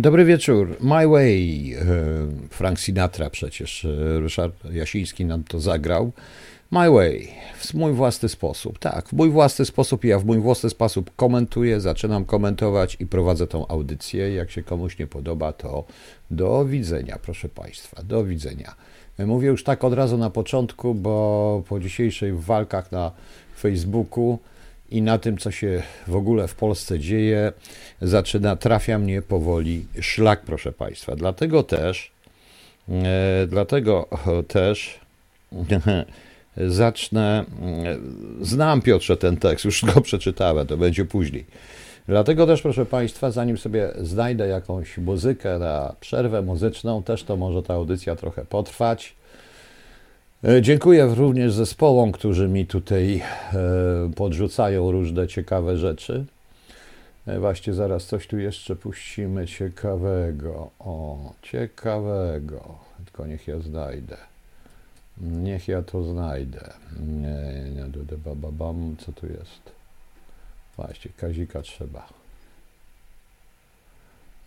Dobry wieczór. My Way. E, Frank Sinatra przecież. E, Ryszard Jasiński nam to zagrał. My Way. W mój własny sposób. Tak, w mój własny sposób. Ja w mój własny sposób komentuję, zaczynam komentować i prowadzę tą audycję. Jak się komuś nie podoba, to do widzenia, proszę Państwa. Do widzenia. E, mówię już tak od razu na początku, bo po dzisiejszych walkach na Facebooku i na tym, co się w ogóle w Polsce dzieje, zaczyna, trafia mnie powoli szlak, proszę Państwa. Dlatego też, e, dlatego też zacznę. E, znam Piotrze ten tekst, już go przeczytałem, to będzie później. Dlatego też, proszę Państwa, zanim sobie znajdę jakąś muzykę na przerwę muzyczną, też to może ta audycja trochę potrwać. E, dziękuję również zespołom, którzy mi tutaj e, podrzucają różne ciekawe rzeczy. E, właśnie zaraz coś tu jeszcze puścimy ciekawego. O, ciekawego. Tylko niech ja znajdę. Niech ja to znajdę. Nie, nie, nie, bam, co tu jest? Właśnie, Kazika trzeba.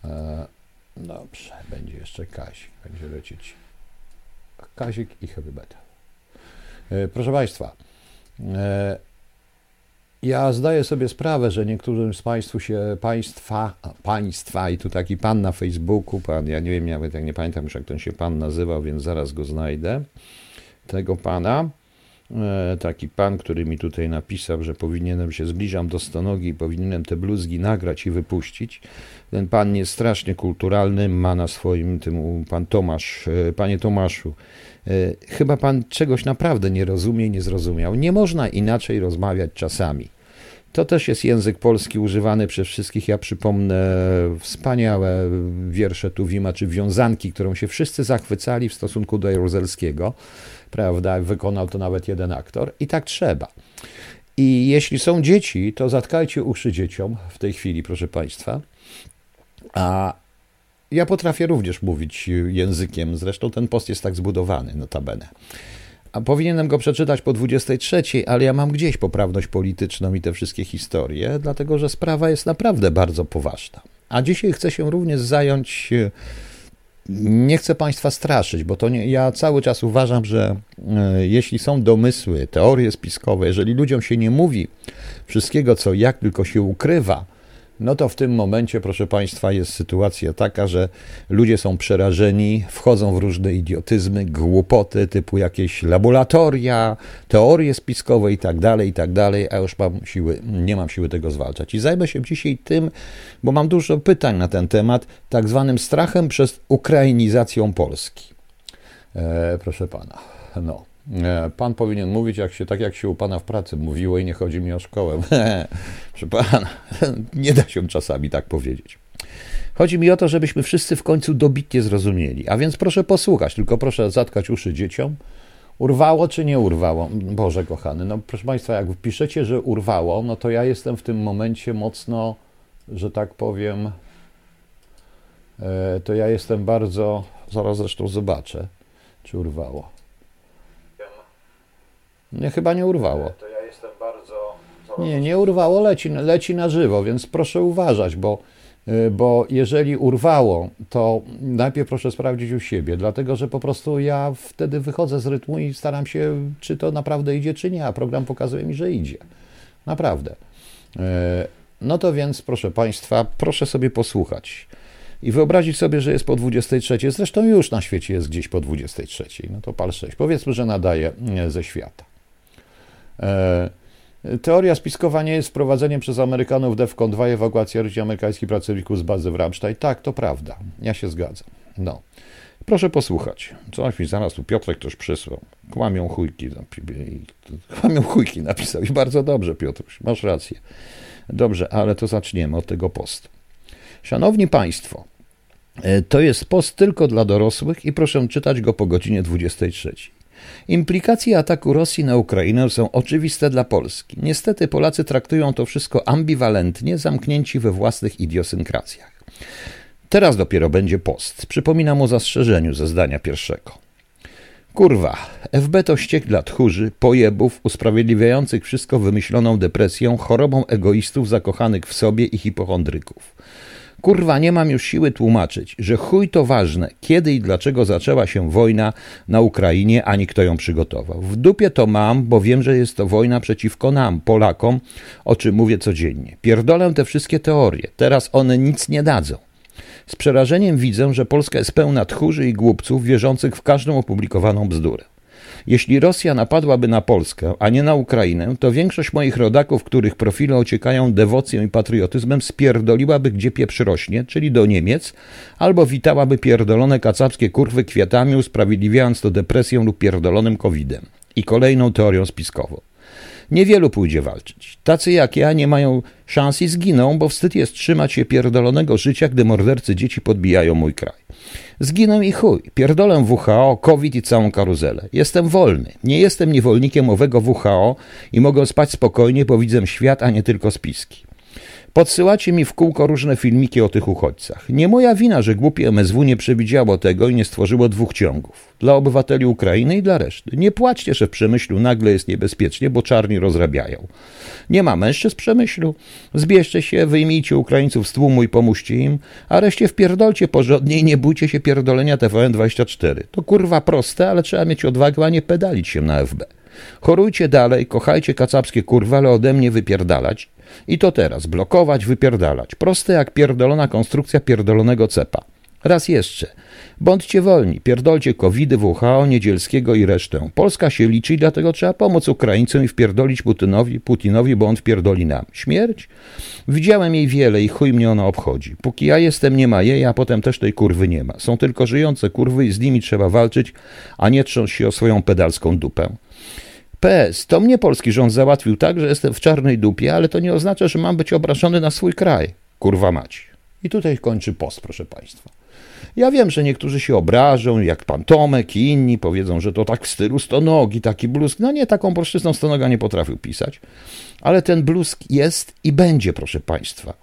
E, dobrze, będzie jeszcze Kazik, będzie lecieć. Kazik i heavy metal. E, proszę Państwa, e, ja zdaję sobie sprawę, że niektórym z Państwu się państwa, państwa i tu taki pan na Facebooku, pan, ja nie wiem, nawet jak nie pamiętam już jak ten się pan nazywał, więc zaraz go znajdę, tego pana, e, taki pan, który mi tutaj napisał, że powinienem się zbliżam do stonogi i powinienem te bluzgi nagrać i wypuścić. Ten pan jest strasznie kulturalny, ma na swoim tym pan Tomasz, panie Tomaszu, chyba pan czegoś naprawdę nie rozumie nie zrozumiał. Nie można inaczej rozmawiać czasami. To też jest język polski używany przez wszystkich. Ja przypomnę wspaniałe wiersze Tuwima, czy wiązanki, którą się wszyscy zachwycali w stosunku do Jaruzelskiego. Prawda? Wykonał to nawet jeden aktor. I tak trzeba. I jeśli są dzieci, to zatkajcie uszy dzieciom w tej chwili, proszę Państwa. A ja potrafię również mówić językiem, zresztą ten post jest tak zbudowany, notabene. A powinienem go przeczytać po 23, ale ja mam gdzieś poprawność polityczną i te wszystkie historie, dlatego że sprawa jest naprawdę bardzo poważna. A dzisiaj chcę się również zająć. Nie chcę Państwa straszyć, bo to nie, ja cały czas uważam, że e, jeśli są domysły, teorie spiskowe, jeżeli ludziom się nie mówi wszystkiego, co jak tylko się ukrywa, no to w tym momencie, proszę Państwa, jest sytuacja taka, że ludzie są przerażeni, wchodzą w różne idiotyzmy, głupoty typu jakieś laboratoria, teorie spiskowe i tak dalej, i tak dalej, a już mam siły, nie mam siły tego zwalczać. I zajmę się dzisiaj tym, bo mam dużo pytań na ten temat, tak zwanym strachem przez ukrainizacją Polski. E, proszę Pana, no. Pan powinien mówić jak się, tak, jak się u pana w pracy mówiło, i nie chodzi mi o szkołę. Proszę pana, nie da się czasami tak powiedzieć. Chodzi mi o to, żebyśmy wszyscy w końcu dobitnie zrozumieli. A więc proszę posłuchać, tylko proszę zatkać uszy dzieciom. Urwało czy nie urwało? Boże kochany, no proszę Państwa, jak piszecie, że urwało, no to ja jestem w tym momencie mocno, że tak powiem, e, to ja jestem bardzo, zaraz zresztą zobaczę, czy urwało. Nie, chyba nie urwało. To ja jestem bardzo. Nie, nie urwało, leci, leci na żywo, więc proszę uważać, bo, y, bo jeżeli urwało, to najpierw proszę sprawdzić u siebie, dlatego że po prostu ja wtedy wychodzę z rytmu i staram się, czy to naprawdę idzie, czy nie, a program pokazuje mi, że idzie. Naprawdę. Y, no to więc, proszę Państwa, proszę sobie posłuchać i wyobrazić sobie, że jest po 23. Zresztą już na świecie jest gdzieś po 23. No to pal 6. Powiedzmy, że nadaje y, ze świata. E, teoria spiskowa nie jest wprowadzeniem przez Amerykanów DEFCON 2 ewakuacji rodzin amerykańskich pracowników z bazy w Ramstein. Tak, to prawda. Ja się zgadzam. No. Proszę posłuchać. Coś mi zaraz tu Piotrek też przysłał. Kłamią chujki. Kłamią chujki napisał. I bardzo dobrze, Piotruś. Masz rację. Dobrze, ale to zaczniemy od tego postu. Szanowni Państwo, e, to jest post tylko dla dorosłych i proszę czytać go po godzinie 23. Implikacje ataku Rosji na Ukrainę są oczywiste dla Polski. Niestety Polacy traktują to wszystko ambiwalentnie, zamknięci we własnych idiosynkracjach. Teraz dopiero będzie post. Przypominam o zastrzeżeniu ze zdania pierwszego. Kurwa, FB to ściek dla tchórzy, pojebów, usprawiedliwiających wszystko wymyśloną depresją, chorobą egoistów zakochanych w sobie i hipochondryków. Kurwa, nie mam już siły tłumaczyć, że chuj to ważne, kiedy i dlaczego zaczęła się wojna na Ukrainie, ani kto ją przygotował. W dupie to mam, bo wiem, że jest to wojna przeciwko nam, Polakom, o czym mówię codziennie. Pierdolę te wszystkie teorie, teraz one nic nie dadzą. Z przerażeniem widzę, że Polska jest pełna tchórzy i głupców wierzących w każdą opublikowaną bzdurę. Jeśli Rosja napadłaby na Polskę, a nie na Ukrainę, to większość moich rodaków, których profile ociekają dewocją i patriotyzmem, spierdoliłaby gdzie pieprz rośnie, czyli do Niemiec, albo witałaby pierdolone kacapskie kurwy kwiatami, usprawiedliwiając to depresją lub pierdolonym covidem i kolejną teorią spiskową. Niewielu pójdzie walczyć. Tacy jak ja nie mają szans i zginą, bo wstyd jest trzymać się pierdolonego życia, gdy mordercy dzieci podbijają mój kraj. Zginę i chuj. Pierdolę WHO, COVID i całą karuzelę. Jestem wolny. Nie jestem niewolnikiem owego WHO i mogę spać spokojnie, bo widzę świat, a nie tylko spiski. Podsyłacie mi w kółko różne filmiki o tych uchodźcach. Nie moja wina, że głupie MSW nie przewidziało tego i nie stworzyło dwóch ciągów. Dla obywateli Ukrainy i dla reszty. Nie płaczcie, że w Przemyślu nagle jest niebezpiecznie, bo czarni rozrabiają. Nie ma mężczyzn w Przemyślu. Zbierzcie się, wyjmijcie Ukraińców z tłumu i pomóżcie im, a reszcie wpierdolcie porządnie i nie bójcie się pierdolenia TVN24. To kurwa proste, ale trzeba mieć odwagę, a nie pedalić się na FB. Chorujcie dalej, kochajcie kacapskie kurwa, ale ode mnie wypierdalać i to teraz blokować, wypierdalać. Proste jak pierdolona konstrukcja pierdolonego cepa. Raz jeszcze. Bądźcie wolni, pierdolcie covidy, WHO, Niedzielskiego i resztę. Polska się liczy i dlatego trzeba pomóc Ukraińcom i wpierdolić Putinowi, Putinowi, bo on wpierdoli nam. Śmierć? Widziałem jej wiele i chuj mnie ona obchodzi. Póki ja jestem, nie ma jej, a potem też tej kurwy nie ma. Są tylko żyjące kurwy i z nimi trzeba walczyć, a nie trząść się o swoją pedalską dupę. PS, to mnie polski rząd załatwił tak, że jestem w czarnej dupie, ale to nie oznacza, że mam być obrażony na swój kraj. Kurwa mać. I tutaj kończy post, proszę Państwa. Ja wiem, że niektórzy się obrażą, jak pan Tomek i inni powiedzą, że to tak w stylu stonogi, taki bluzk. No nie, taką polszczyzną stonoga nie potrafił pisać, ale ten bluzk jest i będzie, proszę Państwa.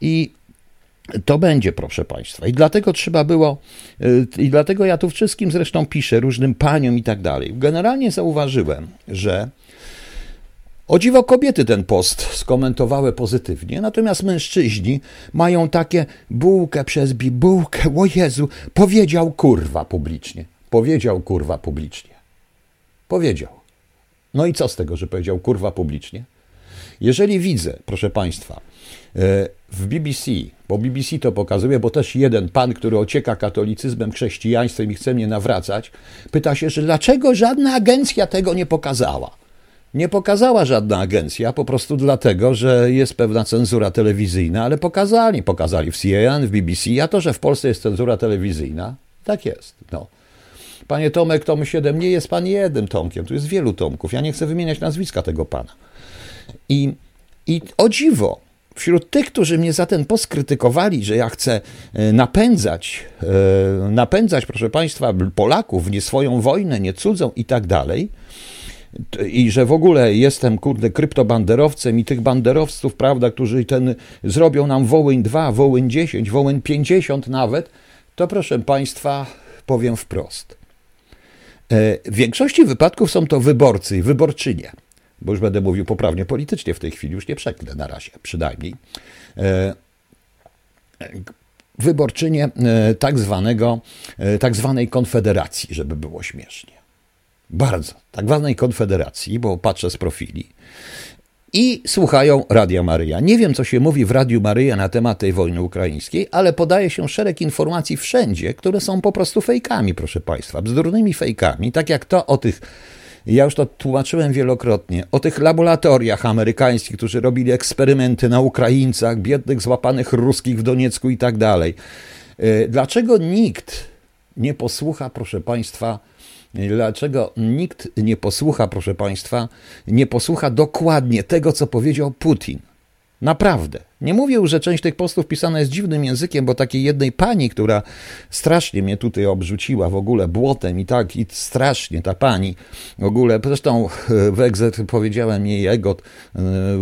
I to będzie, proszę Państwa. I dlatego trzeba było, y, i dlatego ja tu wszystkim zresztą piszę, różnym paniom i tak dalej. Generalnie zauważyłem, że o dziwo kobiety ten post skomentowały pozytywnie, natomiast mężczyźni mają takie bułkę przez bibułkę, o Jezu, powiedział kurwa publicznie. Powiedział kurwa publicznie. Powiedział. No i co z tego, że powiedział kurwa publicznie? Jeżeli widzę, proszę Państwa, w BBC, bo BBC to pokazuje, bo też jeden pan, który ocieka katolicyzmem, chrześcijaństwem i chce mnie nawracać, pyta się, że dlaczego żadna agencja tego nie pokazała. Nie pokazała żadna agencja, po prostu dlatego, że jest pewna cenzura telewizyjna, ale pokazali. Pokazali w CNN, w BBC, a to, że w Polsce jest cenzura telewizyjna, tak jest. No. Panie Tomek, Tom 7, nie jest pan jednym Tomkiem, tu jest wielu Tomków. Ja nie chcę wymieniać nazwiska tego pana. I, i o dziwo, wśród tych, którzy mnie za ten post krytykowali, że ja chcę e, napędzać, e, napędzać, proszę Państwa, Polaków nie swoją wojnę, nie cudzą i tak dalej, i że w ogóle jestem, kurde, kryptobanderowcem i tych banderowców, prawda, którzy ten zrobią nam Wołyń 2, Wołyń 10, Wołyń 50 nawet, to proszę Państwa, powiem wprost. E, w większości wypadków są to wyborcy i wyborczynie bo już będę mówił poprawnie politycznie w tej chwili, już nie przeklę na razie, przynajmniej, e, wyborczynie e, tak, zwanego, e, tak zwanej konfederacji, żeby było śmiesznie. Bardzo. Tak zwanej konfederacji, bo patrzę z profili. I słuchają Radia Maryja. Nie wiem, co się mówi w Radiu Maryja na temat tej wojny ukraińskiej, ale podaje się szereg informacji wszędzie, które są po prostu fejkami, proszę Państwa, bzdurnymi fejkami, tak jak to o tych ja już to tłumaczyłem wielokrotnie. O tych laboratoriach amerykańskich, którzy robili eksperymenty na Ukraińcach, biednych złapanych ruskich w Doniecku i tak dalej. E, dlaczego nikt nie posłucha, proszę Państwa, dlaczego nikt nie posłucha, proszę Państwa, nie posłucha dokładnie tego, co powiedział Putin? Naprawdę. Nie mówię, że część tych postów pisana jest dziwnym językiem, bo takiej jednej pani, która strasznie mnie tutaj obrzuciła w ogóle błotem i tak, i strasznie ta pani w ogóle, zresztą w egzet powiedziałem jej egot, e,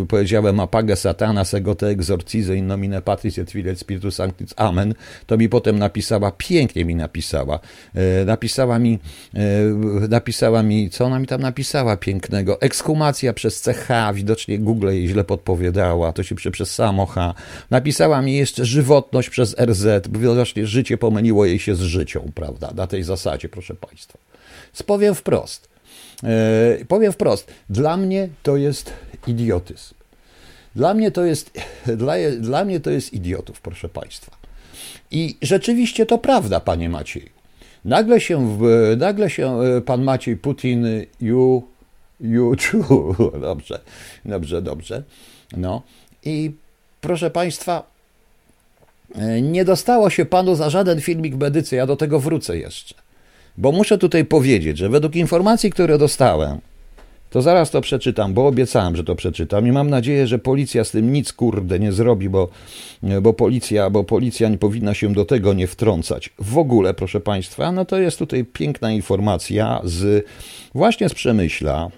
powiedziałem apage satana, ego te exorcize in nomine patris et filii et spiritus sanctis, amen, to mi potem napisała, pięknie mi napisała, e, napisała mi, napisała mi, co ona mi tam napisała pięknego, ekshumacja przez CH, widocznie Google jej źle podpowiadała, to się przez samo Mucha. Napisała mi jeszcze żywotność przez RZ, bo właśnie życie pomyliło jej się z życią, prawda? Na tej zasadzie, proszę Państwa. Powiem wprost. Yy, powiem wprost. Dla mnie to jest idiotyzm. Dla mnie to jest, dla, dla mnie to jest idiotów, proszę Państwa. I rzeczywiście to prawda, panie Maciej. Nagle się, nagle się e, pan Maciej Putin, you, you true. Dobrze, dobrze, dobrze. No i proszę państwa, e, nie dostało się panu za żaden filmik medycy, ja do tego wrócę jeszcze. Bo muszę tutaj powiedzieć, że według informacji, które dostałem, to zaraz to przeczytam, bo obiecałem, że to przeczytam i mam nadzieję, że policja z tym nic kurde nie zrobi, bo, bo, policja, bo policja nie powinna się do tego nie wtrącać. W ogóle, proszę Państwa, no to jest tutaj piękna informacja z właśnie z Przemyśla,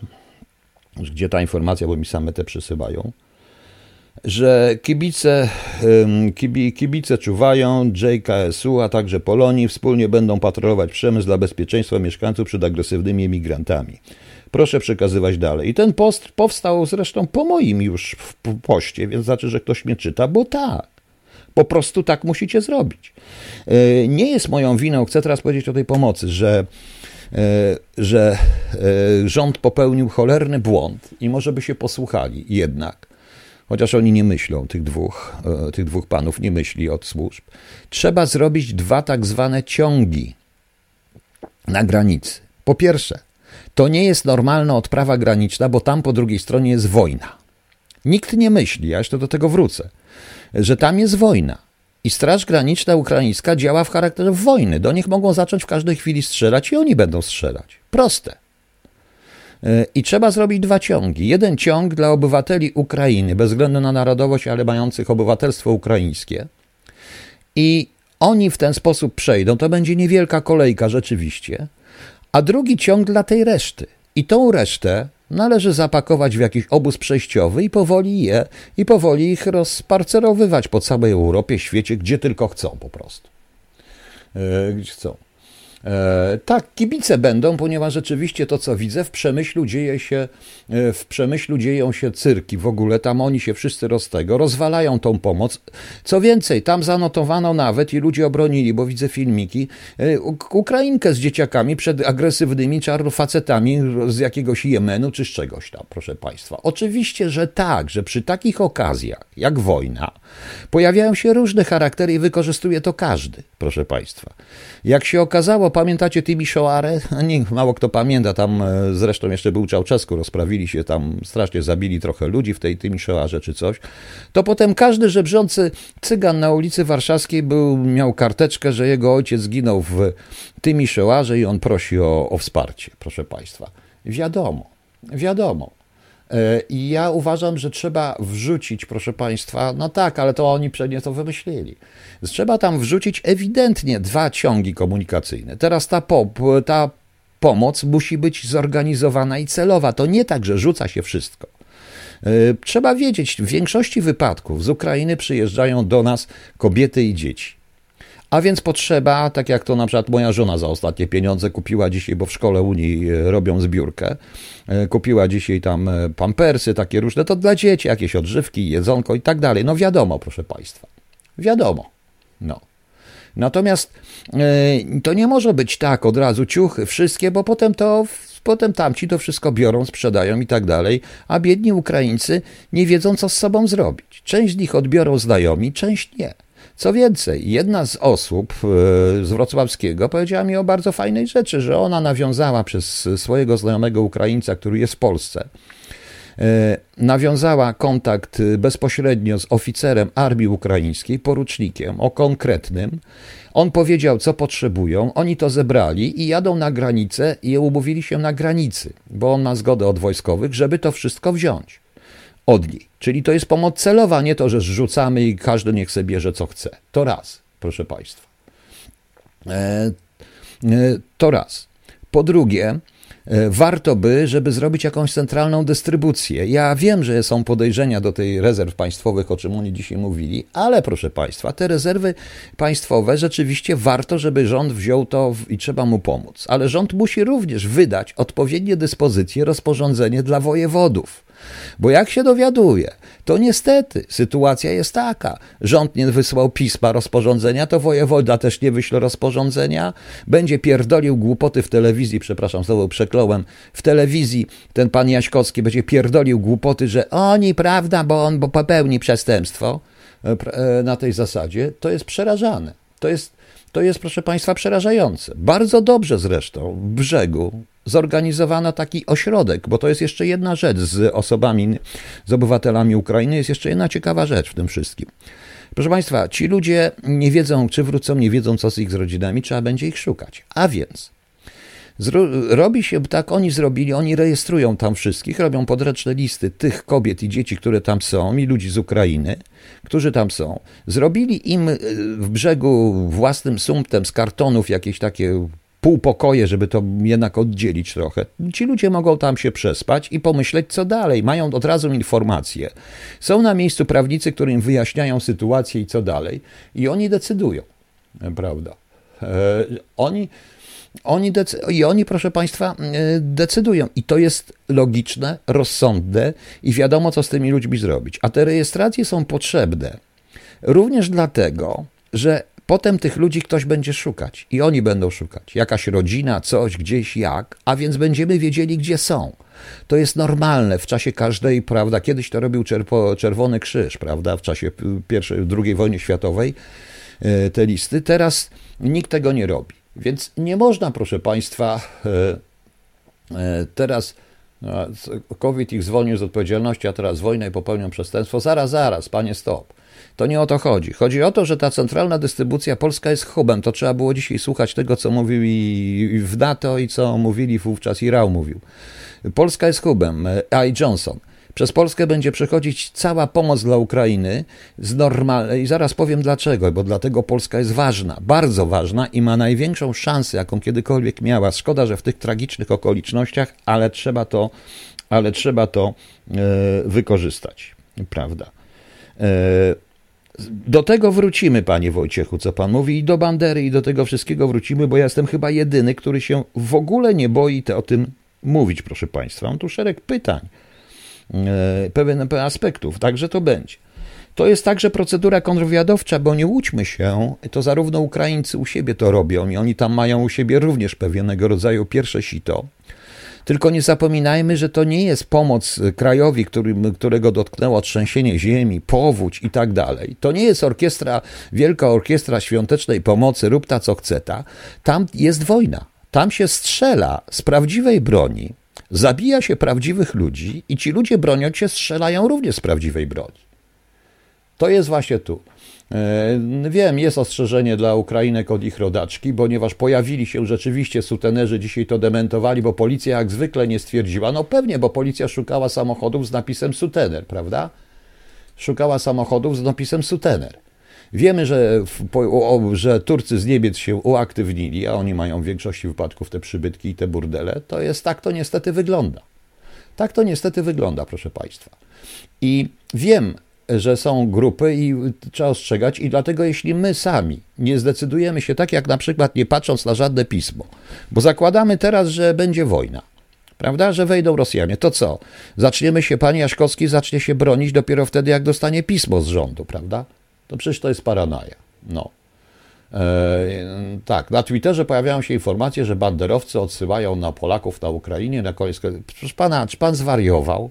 gdzie ta informacja, bo mi same te przysyłają, że kibice, kibice czuwają, JKSU, a także Polonii wspólnie będą patrolować przemysł dla bezpieczeństwa mieszkańców przed agresywnymi emigrantami. Proszę przekazywać dalej. I ten post powstał zresztą po moim już poście, więc znaczy, że ktoś mnie czyta, bo tak. Po prostu tak musicie zrobić. E, nie jest moją winą, chcę teraz powiedzieć o tej pomocy, że, e, że e, rząd popełnił cholerny błąd i może by się posłuchali jednak chociaż oni nie myślą, tych dwóch, tych dwóch panów nie myśli od służb, trzeba zrobić dwa tak zwane ciągi na granicy. Po pierwsze, to nie jest normalna odprawa graniczna, bo tam po drugiej stronie jest wojna. Nikt nie myśli, ja jeszcze do tego wrócę, że tam jest wojna. I Straż Graniczna Ukraińska działa w charakterze wojny. Do nich mogą zacząć w każdej chwili strzelać i oni będą strzelać. Proste. I trzeba zrobić dwa ciągi. Jeden ciąg dla obywateli Ukrainy, bez względu na narodowość, ale mających obywatelstwo ukraińskie. I oni w ten sposób przejdą. To będzie niewielka kolejka rzeczywiście a drugi ciąg dla tej reszty. I tą resztę należy zapakować w jakiś obóz przejściowy i powoli je, i powoli ich rozparcerowywać po całej Europie, świecie, gdzie tylko chcą po prostu. Yy, gdzie chcą. E, tak, kibice będą, ponieważ rzeczywiście to, co widzę, w Przemyślu dzieje się, e, w Przemyślu dzieją się cyrki, w ogóle tam oni się wszyscy roz tego, rozwalają tą pomoc. Co więcej, tam zanotowano nawet i ludzie obronili, bo widzę filmiki, e, Ukrainkę z dzieciakami przed agresywnymi czarnofacetami z jakiegoś Jemenu czy z czegoś tam, proszę Państwa. Oczywiście, że tak, że przy takich okazjach, jak wojna, pojawiają się różne charaktery i wykorzystuje to każdy, proszę Państwa. Jak się okazało, pamiętacie Timisoarę? Nie, mało kto pamięta, tam e, zresztą jeszcze był Czałczesku, rozprawili się tam, strasznie zabili trochę ludzi w tej Timisoarze czy coś. To potem każdy żebrzący cygan na ulicy Warszawskiej był, miał karteczkę, że jego ojciec zginął w Timisoarze i on prosi o, o wsparcie, proszę Państwa. Wiadomo, wiadomo. E, I ja uważam, że trzeba wrzucić, proszę Państwa, no tak, ale to oni przecież to wymyślili. Trzeba tam wrzucić ewidentnie dwa ciągi komunikacyjne. Teraz ta, pop, ta pomoc musi być zorganizowana i celowa. To nie tak, że rzuca się wszystko. E, trzeba wiedzieć, w większości wypadków z Ukrainy przyjeżdżają do nas kobiety i dzieci. A więc potrzeba, tak jak to na przykład moja żona za ostatnie pieniądze kupiła dzisiaj, bo w szkole Unii e, robią zbiórkę, e, kupiła dzisiaj tam e, pampersy takie różne, to dla dzieci jakieś odżywki, jedzonko i tak dalej. No wiadomo, proszę Państwa, wiadomo. No. Natomiast to nie może być tak od razu ciuchy, wszystkie, bo potem to potem tamci to wszystko biorą, sprzedają i tak dalej, a biedni Ukraińcy nie wiedzą, co z sobą zrobić. Część z nich odbiorą znajomi, część nie. Co więcej, jedna z osób e, z wrocławskiego powiedziała mi o bardzo fajnej rzeczy, że ona nawiązała przez swojego znajomego Ukraińca, który jest w Polsce, e, nawiązała kontakt bezpośrednio z oficerem armii ukraińskiej, porucznikiem, o konkretnym. On powiedział, co potrzebują, oni to zebrali i jadą na granicę i umówili się na granicy, bo on ma zgodę od wojskowych, żeby to wszystko wziąć od niej. Czyli to jest pomoc celowa, nie to, że zrzucamy i każdy niech sobie bierze co chce. To raz, proszę Państwa. E, e, to raz. Po drugie, e, warto by, żeby zrobić jakąś centralną dystrybucję. Ja wiem, że są podejrzenia do tej rezerw państwowych, o czym oni dzisiaj mówili, ale proszę Państwa, te rezerwy państwowe rzeczywiście warto, żeby rząd wziął to i trzeba mu pomóc. Ale rząd musi również wydać odpowiednie dyspozycje, rozporządzenie dla wojewodów Bo jak się dowiaduje, to niestety sytuacja jest taka. Rząd nie wysłał pisma rozporządzenia, to wojewoda też nie wyśle rozporządzenia. Będzie pierdolił głupoty w telewizji, przepraszam, znowu przekląłem, w telewizji ten pan Jaśkowski będzie pierdolił głupoty, że oni, prawda, bo on bo popełni przestępstwo e, e, na tej zasadzie. To jest przerażane. To jest, to jest, proszę Państwa, przerażające. Bardzo dobrze zresztą w brzegu zorganizowano taki ośrodek, bo to jest jeszcze jedna rzecz z osobami, z obywatelami Ukrainy, jest jeszcze jedna ciekawa rzecz w tym wszystkim. Proszę Państwa, ci ludzie nie wiedzą, czy wrócą, nie wiedzą, co z ich z rodzinami, trzeba będzie ich szukać. A więc robi się tak, oni zrobili, oni rejestrują tam wszystkich, robią podręczne listy tych kobiet i dzieci, które tam są, i ludzi z Ukrainy, którzy tam są. Zrobili im e, w brzegu własnym sumptem z kartonów jakieś takie półpokoje, żeby to jednak oddzielić trochę. Ci ludzie mogą tam się przespać i pomyśleć, co dalej. Mają od razu informacje. Są na miejscu prawnicy, którym wyjaśniają sytuację i co dalej, i oni decydują, prawda? E, oni. Oni I oni, proszę Państwa, e, decydują. I to jest logiczne, rozsądne i wiadomo, co z tymi ludźmi zrobić. A te rejestracje są potrzebne również dlatego, że Potem tych ludzi ktoś będzie szukać i oni będą szukać. Jakaś rodzina, coś, gdzieś, jak, a więc będziemy wiedzieli, gdzie są. To jest normalne w czasie każdej, prawda? Kiedyś to robił Czerwony Krzyż, prawda? W czasie pierwszej, II wojny światowej e, te listy. Teraz nikt tego nie robi. Więc nie można, proszę Państwa, e, e, teraz COVID ich zwolnił z odpowiedzialności, a teraz wojnę i popełnią przestępstwo. Zaraz, zaraz, panie, stop. To nie o to chodzi. Chodzi o to, że ta centralna dystrybucja polska jest hubem. To trzeba było dzisiaj słuchać tego, co mówił i w NATO i co mówili wówczas i Rał mówił. Polska jest hubem. A. Johnson. Przez Polskę będzie przechodzić cała pomoc dla Ukrainy z normalnej. I zaraz powiem dlaczego, bo dlatego Polska jest ważna, bardzo ważna i ma największą szansę, jaką kiedykolwiek miała. Szkoda, że w tych tragicznych okolicznościach, ale trzeba to, ale trzeba to e, wykorzystać. Prawda? E, do tego wrócimy, panie Wojciechu, co pan mówi, i do bandery, i do tego wszystkiego wrócimy, bo ja jestem chyba jedyny, który się w ogóle nie boi te, o tym mówić, proszę państwa. Mam tu szereg pytań, pewien aspektów, także to będzie. To jest także procedura kontrwywiadowcza, bo nie łudźmy się, to zarówno Ukraińcy u siebie to robią i oni tam mają u siebie również pewnego rodzaju pierwsze sito. Tylko nie zapominajmy, że to nie jest pomoc krajowi, którego dotknęło trzęsienie ziemi, powódź i tak dalej. To nie jest orkiestra, wielka orkiestra świątecznej pomocy, rób ta co chce ta. Tam jest wojna. Tam się strzela z prawdziwej broni, zabija się prawdziwych ludzi i ci ludzie broniąc się strzelają również z prawdziwej broni. To jest właśnie tu. E, wiem, jest ostrzeżenie dla Ukrainek od ich rodaczki, ponieważ pojawili się rzeczywiście sutenerzy, dzisiaj to dementowali, bo policja jak zwykle nie stwierdziła. No pewnie, bo policja szukała samochodów z napisem sutener, prawda? Szukała samochodów z napisem sutener. Wiemy, że, że Turcy z Niemiec się uaktywnili, a oni mają w większości wypadków te przybytki i te burdele. To jest tak, to niestety wygląda. Tak to niestety wygląda, proszę Państwa. I wiem, że są grupy i trzeba ostrzegać, i dlatego jeśli my sami nie zdecydujemy się tak, jak na przykład nie patrząc na żadne pismo, bo zakładamy teraz, że będzie wojna, prawda, że wejdą Rosjanie, to co? Zaczniemy się, panie Jaśkowski zacznie się bronić dopiero wtedy, jak dostanie pismo z rządu, prawda? To przecież to jest paranoja. No. E, tak, na Twitterze pojawiają się informacje, że banderowcy odsyłają na Polaków na Ukrainie na koniec. Proszę pana, czy pan zwariował?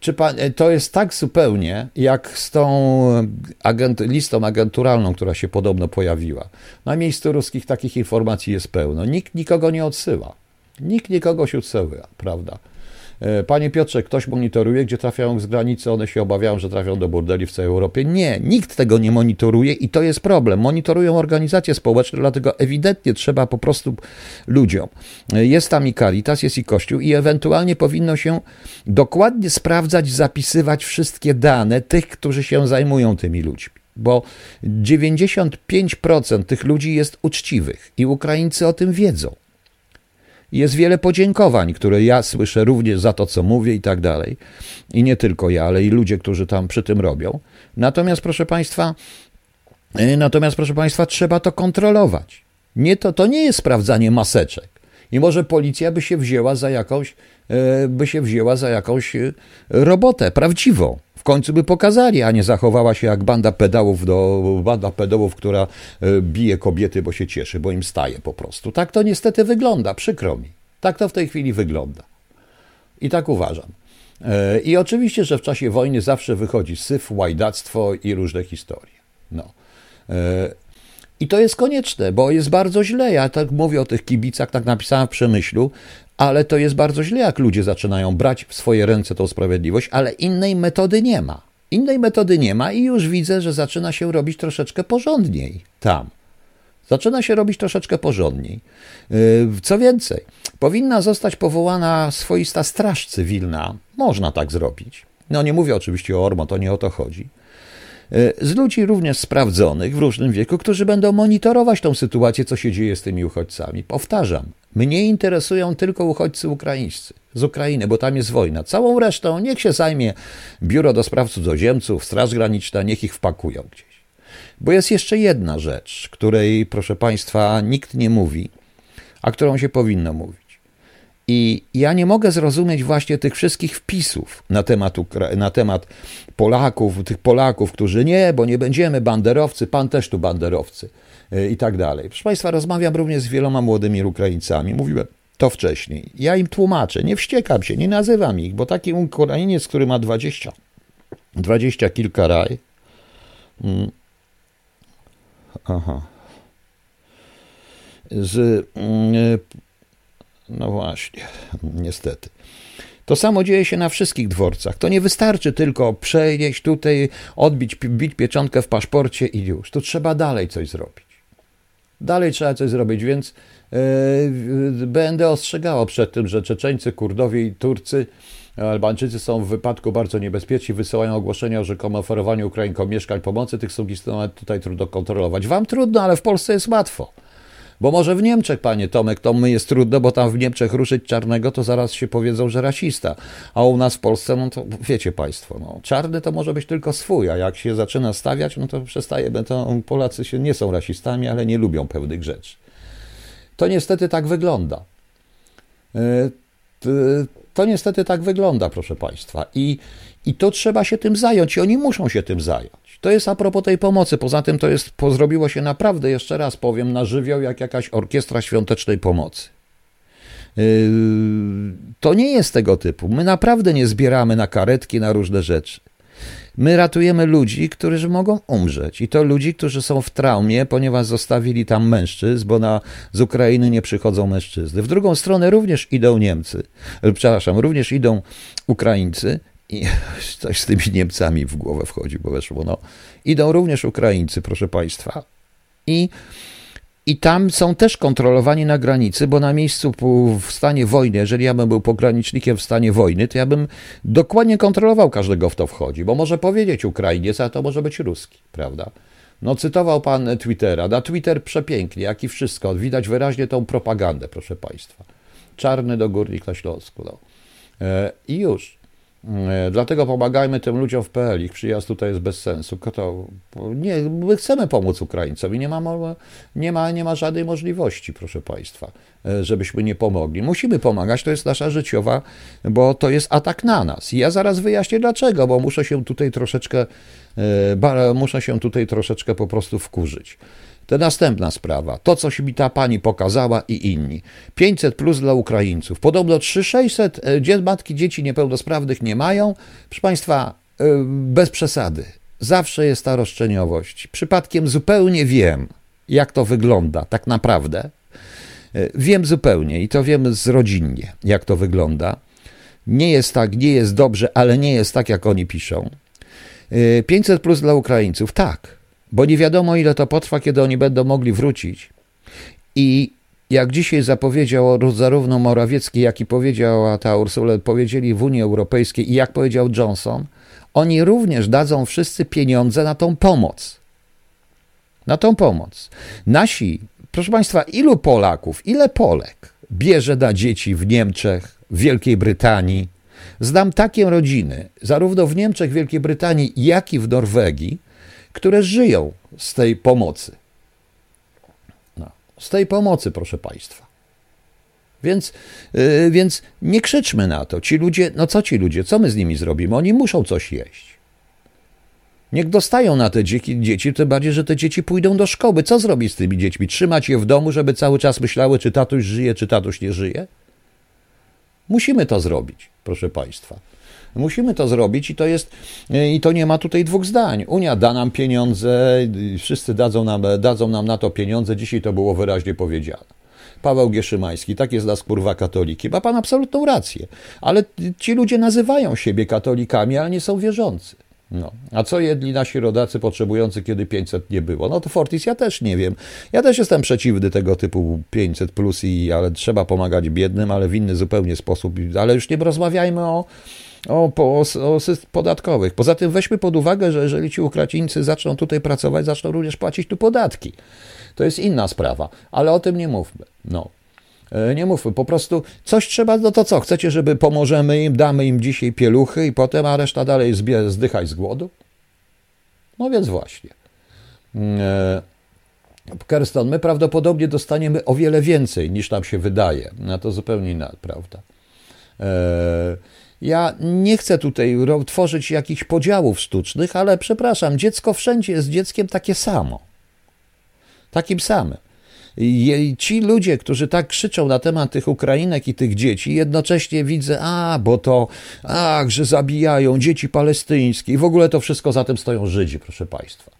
Czy pan, e, to jest tak zupełnie jak z tą agent, listą agenturalną, która się podobno pojawiła. Na miejscu ruskich takich informacji jest pełno. Nikt nikogo nie odsyła. Nikt nikogo się odsyła, prawda? E, panie Piotrze, ktoś monitoruje, gdzie trafiają z granicy, one się obawiają, że trafią do burdeli w całej Europie. Nie, nikt tego nie monitoruje i to jest problem. Monitorują organizacje społeczne, dlatego ewidentnie trzeba po prostu ludziom. E, jest tam i Caritas, jest i Kościół i ewentualnie powinno się dokładnie sprawdzać, zapisywać wszystkie dane tych, którzy się zajmują tymi ludźmi bo 95% tych ludzi jest uczciwych i Ukraińcy o tym wiedzą. Jest wiele podziękowań, które ja słyszę również za to, co mówię i tak dalej. I nie tylko ja, ale i ludzie, którzy tam przy tym robią. Natomiast, proszę Państwa, y, natomiast, proszę Państwa, trzeba to kontrolować. Nie to, to nie jest sprawdzanie maseczek. I może policja by się wzięła za jakąś, e, by się wzięła za jakąś e, robotę prawdziwą. Końcu by pokazali, a nie zachowała się jak banda pedałów, do, banda pedałów, która e, bije kobiety, bo się cieszy, bo im staje po prostu. Tak to niestety wygląda, przykro mi. Tak to w tej chwili wygląda. I tak uważam. I oczywiście, że w czasie wojny zawsze wychodzi syf, łajdactwo i różne historie. No. I to jest konieczne, bo jest bardzo źle. Ja tak mówię o tych kibicach, tak napisałem w przemyślu, ale to jest bardzo źle, jak ludzie zaczynają brać w swoje ręce tą sprawiedliwość, ale innej metody nie ma. Innej metody nie ma i już widzę, że zaczyna się robić troszeczkę porządniej tam. Zaczyna się robić troszeczkę porządniej. Yy, co więcej, powinna zostać powołana swoista straż cywilna. Można tak zrobić. No nie mówię oczywiście o Ormo, to nie o to chodzi E, z ludzi również sprawdzonych w różnym wieku, którzy będą monitorować tą sytuację, co się dzieje z tymi uchodźcami. Powtarzam, mnie interesują tylko uchodźcy ukraińscy z Ukrainy, bo tam jest wojna. Całą resztą niech się zajmie Biuro do Spraw Cudzoziemców, Straż Graniczna, niech ich wpakują gdzieś. Bo jest jeszcze jedna rzecz, której, proszę Państwa, nikt nie mówi, a którą się powinno mówić. I ja nie mogę zrozumieć właśnie tych wszystkich wpisów na temat, na temat Polaków, tych Polaków, którzy nie, bo nie będziemy banderowcy, pan też tu banderowcy i tak dalej. Proszę Państwa, rozmawiam również z wieloma młodymi Ukraińcami. Mówiłem to wcześniej. Ja im tłumaczę, nie wściekam się, nie nazywam ich, bo taki Ukrainiec, który ma 20, 20 kilka raj. Mm, aha. Z mm, no właśnie, niestety. To samo dzieje się na wszystkich dworcach. To nie wystarczy tylko przejść tutaj, odbić bić pieczątkę w paszporcie i już. Tu trzeba dalej coś zrobić. Dalej trzeba coś zrobić, więc yy, będę ostrzegało przed tym, że Czeczeńcy, Kurdowie i Turcy, Albańczycy są w wypadku bardzo niebezpieczni, wysyłają ogłoszenia o rzekomym oferowaniu Ukrainkom mieszkań pomocy. Tych sugestów tutaj trudno kontrolować. Wam trudno, ale w Polsce jest łatwo. Bo może w Niemczech, panie Tomek, to my jest trudno, bo tam w Niemczech ruszyć czarnego, to zaraz się powiedzą, że rasista. A u nas w Polsce, no to wiecie państwo, no, czarny to może być tylko swój, a jak się zaczyna stawiać, no to przestaje, to Polacy się nie są rasistami, ale nie lubią pewnych rzeczy. To niestety tak wygląda. E, to niestety tak wygląda, proszę Państwa. I, I to trzeba się tym zająć, i oni muszą się tym zająć. To jest a propos tej pomocy. Poza tym to jest, zrobiło się naprawdę, jeszcze raz powiem, na żywioł jak jakaś orkiestra świątecznej pomocy. Yy, to nie jest tego typu. My naprawdę nie zbieramy na karetki, na różne rzeczy. My ratujemy ludzi, którzy mogą umrzeć. I to ludzi, którzy są w traumie, ponieważ zostawili tam mężczyzn, bo na, z Ukrainy nie przychodzą mężczyzny. W drugą stronę również idą Niemcy, przepraszam, również idą Ukraińcy, i coś z tymi Niemcami w głowę wchodzi, bo weszło, no. Idą również Ukraińcy, proszę Państwa. I, I tam są też kontrolowani na granicy, bo na miejscu w stanie wojny, jeżeli ja bym był pogranicznikiem w stanie wojny, to ja bym dokładnie kontrolował każdego, w to wchodzi, bo może powiedzieć Ukrainiec, a to może być Ruski, prawda? No, cytował pan Twittera. Na Twitter przepięknie, jak i wszystko. Widać wyraźnie tą propagandę, proszę Państwa. Czarny do górnik na Śląsku. No. E, I już. E, dlatego pomagajmy tym ludziom w PL. Ich przyjazd tutaj jest bez sensu. To, nie, my chcemy pomóc Ukraińcom i nie ma, nie, ma, nie ma żadnej możliwości, proszę Państwa, e, żebyśmy nie pomogli. Musimy pomagać, to jest nasza życiowa, bo to jest atak na nas. I ja zaraz wyjaśnię dlaczego, bo muszę się tutaj troszeczkę, e, muszę się tutaj troszeczkę po prostu wkurzyć. To następna sprawa. To, co mi ta pani pokazała i inni. 500 plus dla Ukraińców. Podobno 3600 e, matki dzieci niepełnosprawnych nie mają. Proszę Państwa, e, bez przesady. Zawsze jest ta roszczeniowość. Przypadkiem zupełnie wiem, jak to wygląda tak naprawdę. E, wiem zupełnie i to wiem zrodzinnie, jak to wygląda. Nie jest tak, nie jest dobrze, ale nie jest tak, jak oni piszą. 500 plus dla Ukraińców, tak bo nie wiadomo, ile to potrwa, kiedy oni będą mogli wrócić. I jak dzisiaj zapowiedział zarówno Morawiecki, jak i powiedziała ta Ursula, powiedzieli w Unii Europejskiej i jak powiedział Johnson, oni również dadzą wszyscy pieniądze na tą pomoc. Na tą pomoc. Nasi, proszę Państwa, ilu Polaków, ile Polek bierze na dzieci w Niemczech, w Wielkiej Brytanii? Znam takie rodziny, zarówno w Niemczech, Wielkiej Brytanii, jak i w Norwegii, które żyją z tej pomocy. No, z tej pomocy, proszę Państwa. Więc, yy, więc nie krzyczmy na to. Ci ludzie, no co ci ludzie, co my z nimi zrobimy? Oni muszą coś jeść. Niech dostają na te dzieci, dzieci, tym bardziej, że te dzieci pójdą do szkoły. Co zrobić z tymi dziećmi? Trzymać je w domu, żeby cały czas myślały, czy tatuś żyje, czy tatuś nie żyje? Musimy to zrobić, proszę Państwa. Musimy to zrobić i to jest, i to nie ma tutaj dwóch zdań. Unia da nam pieniądze, wszyscy dadzą nam, dadzą nam na to pieniądze, dzisiaj to było wyraźnie powiedziane. Paweł Gieszymański, tak jest nas kurwa katoliki. Ma pan absolutną rację. Ale ci ludzie nazywają siebie katolikami, ale nie są wierzący. No. A co jedli nasi rodacy potrzebujący, kiedy 500 nie było? No to Fortis ja też nie wiem. Ja też jestem przeciwny tego typu 500 plus i ale trzeba pomagać biednym, ale w inny zupełnie sposób. Ale już nie rozmawiajmy o, o, o, o podatkowych. Poza tym weźmy pod uwagę, że jeżeli ci Ukraińcy zaczną tutaj pracować, zaczną również płacić tu podatki. To jest inna sprawa, ale o tym nie mówmy. No. E, nie mówmy, po prostu coś trzeba, no to co, chcecie, żeby pomożemy im, damy im dzisiaj pieluchy i potem, a reszta dalej zbie, zdychaj z głodu? No więc właśnie. E, Kerston, my prawdopodobnie dostaniemy o wiele więcej niż nam się wydaje. No to zupełnie inna prawda. Ja nie chcę tutaj tworzyć jakichś podziałów sztucznych, ale przepraszam, dziecko wszędzie jest dzieckiem takie samo. Takim samym. I ci ludzie, którzy tak krzyczą na temat tych Ukrainek i tych dzieci, jednocześnie widzę, a, bo to, ach, że zabijają dzieci palestyńskie i w ogóle to wszystko za tym stoją Żydzi, proszę Państwa.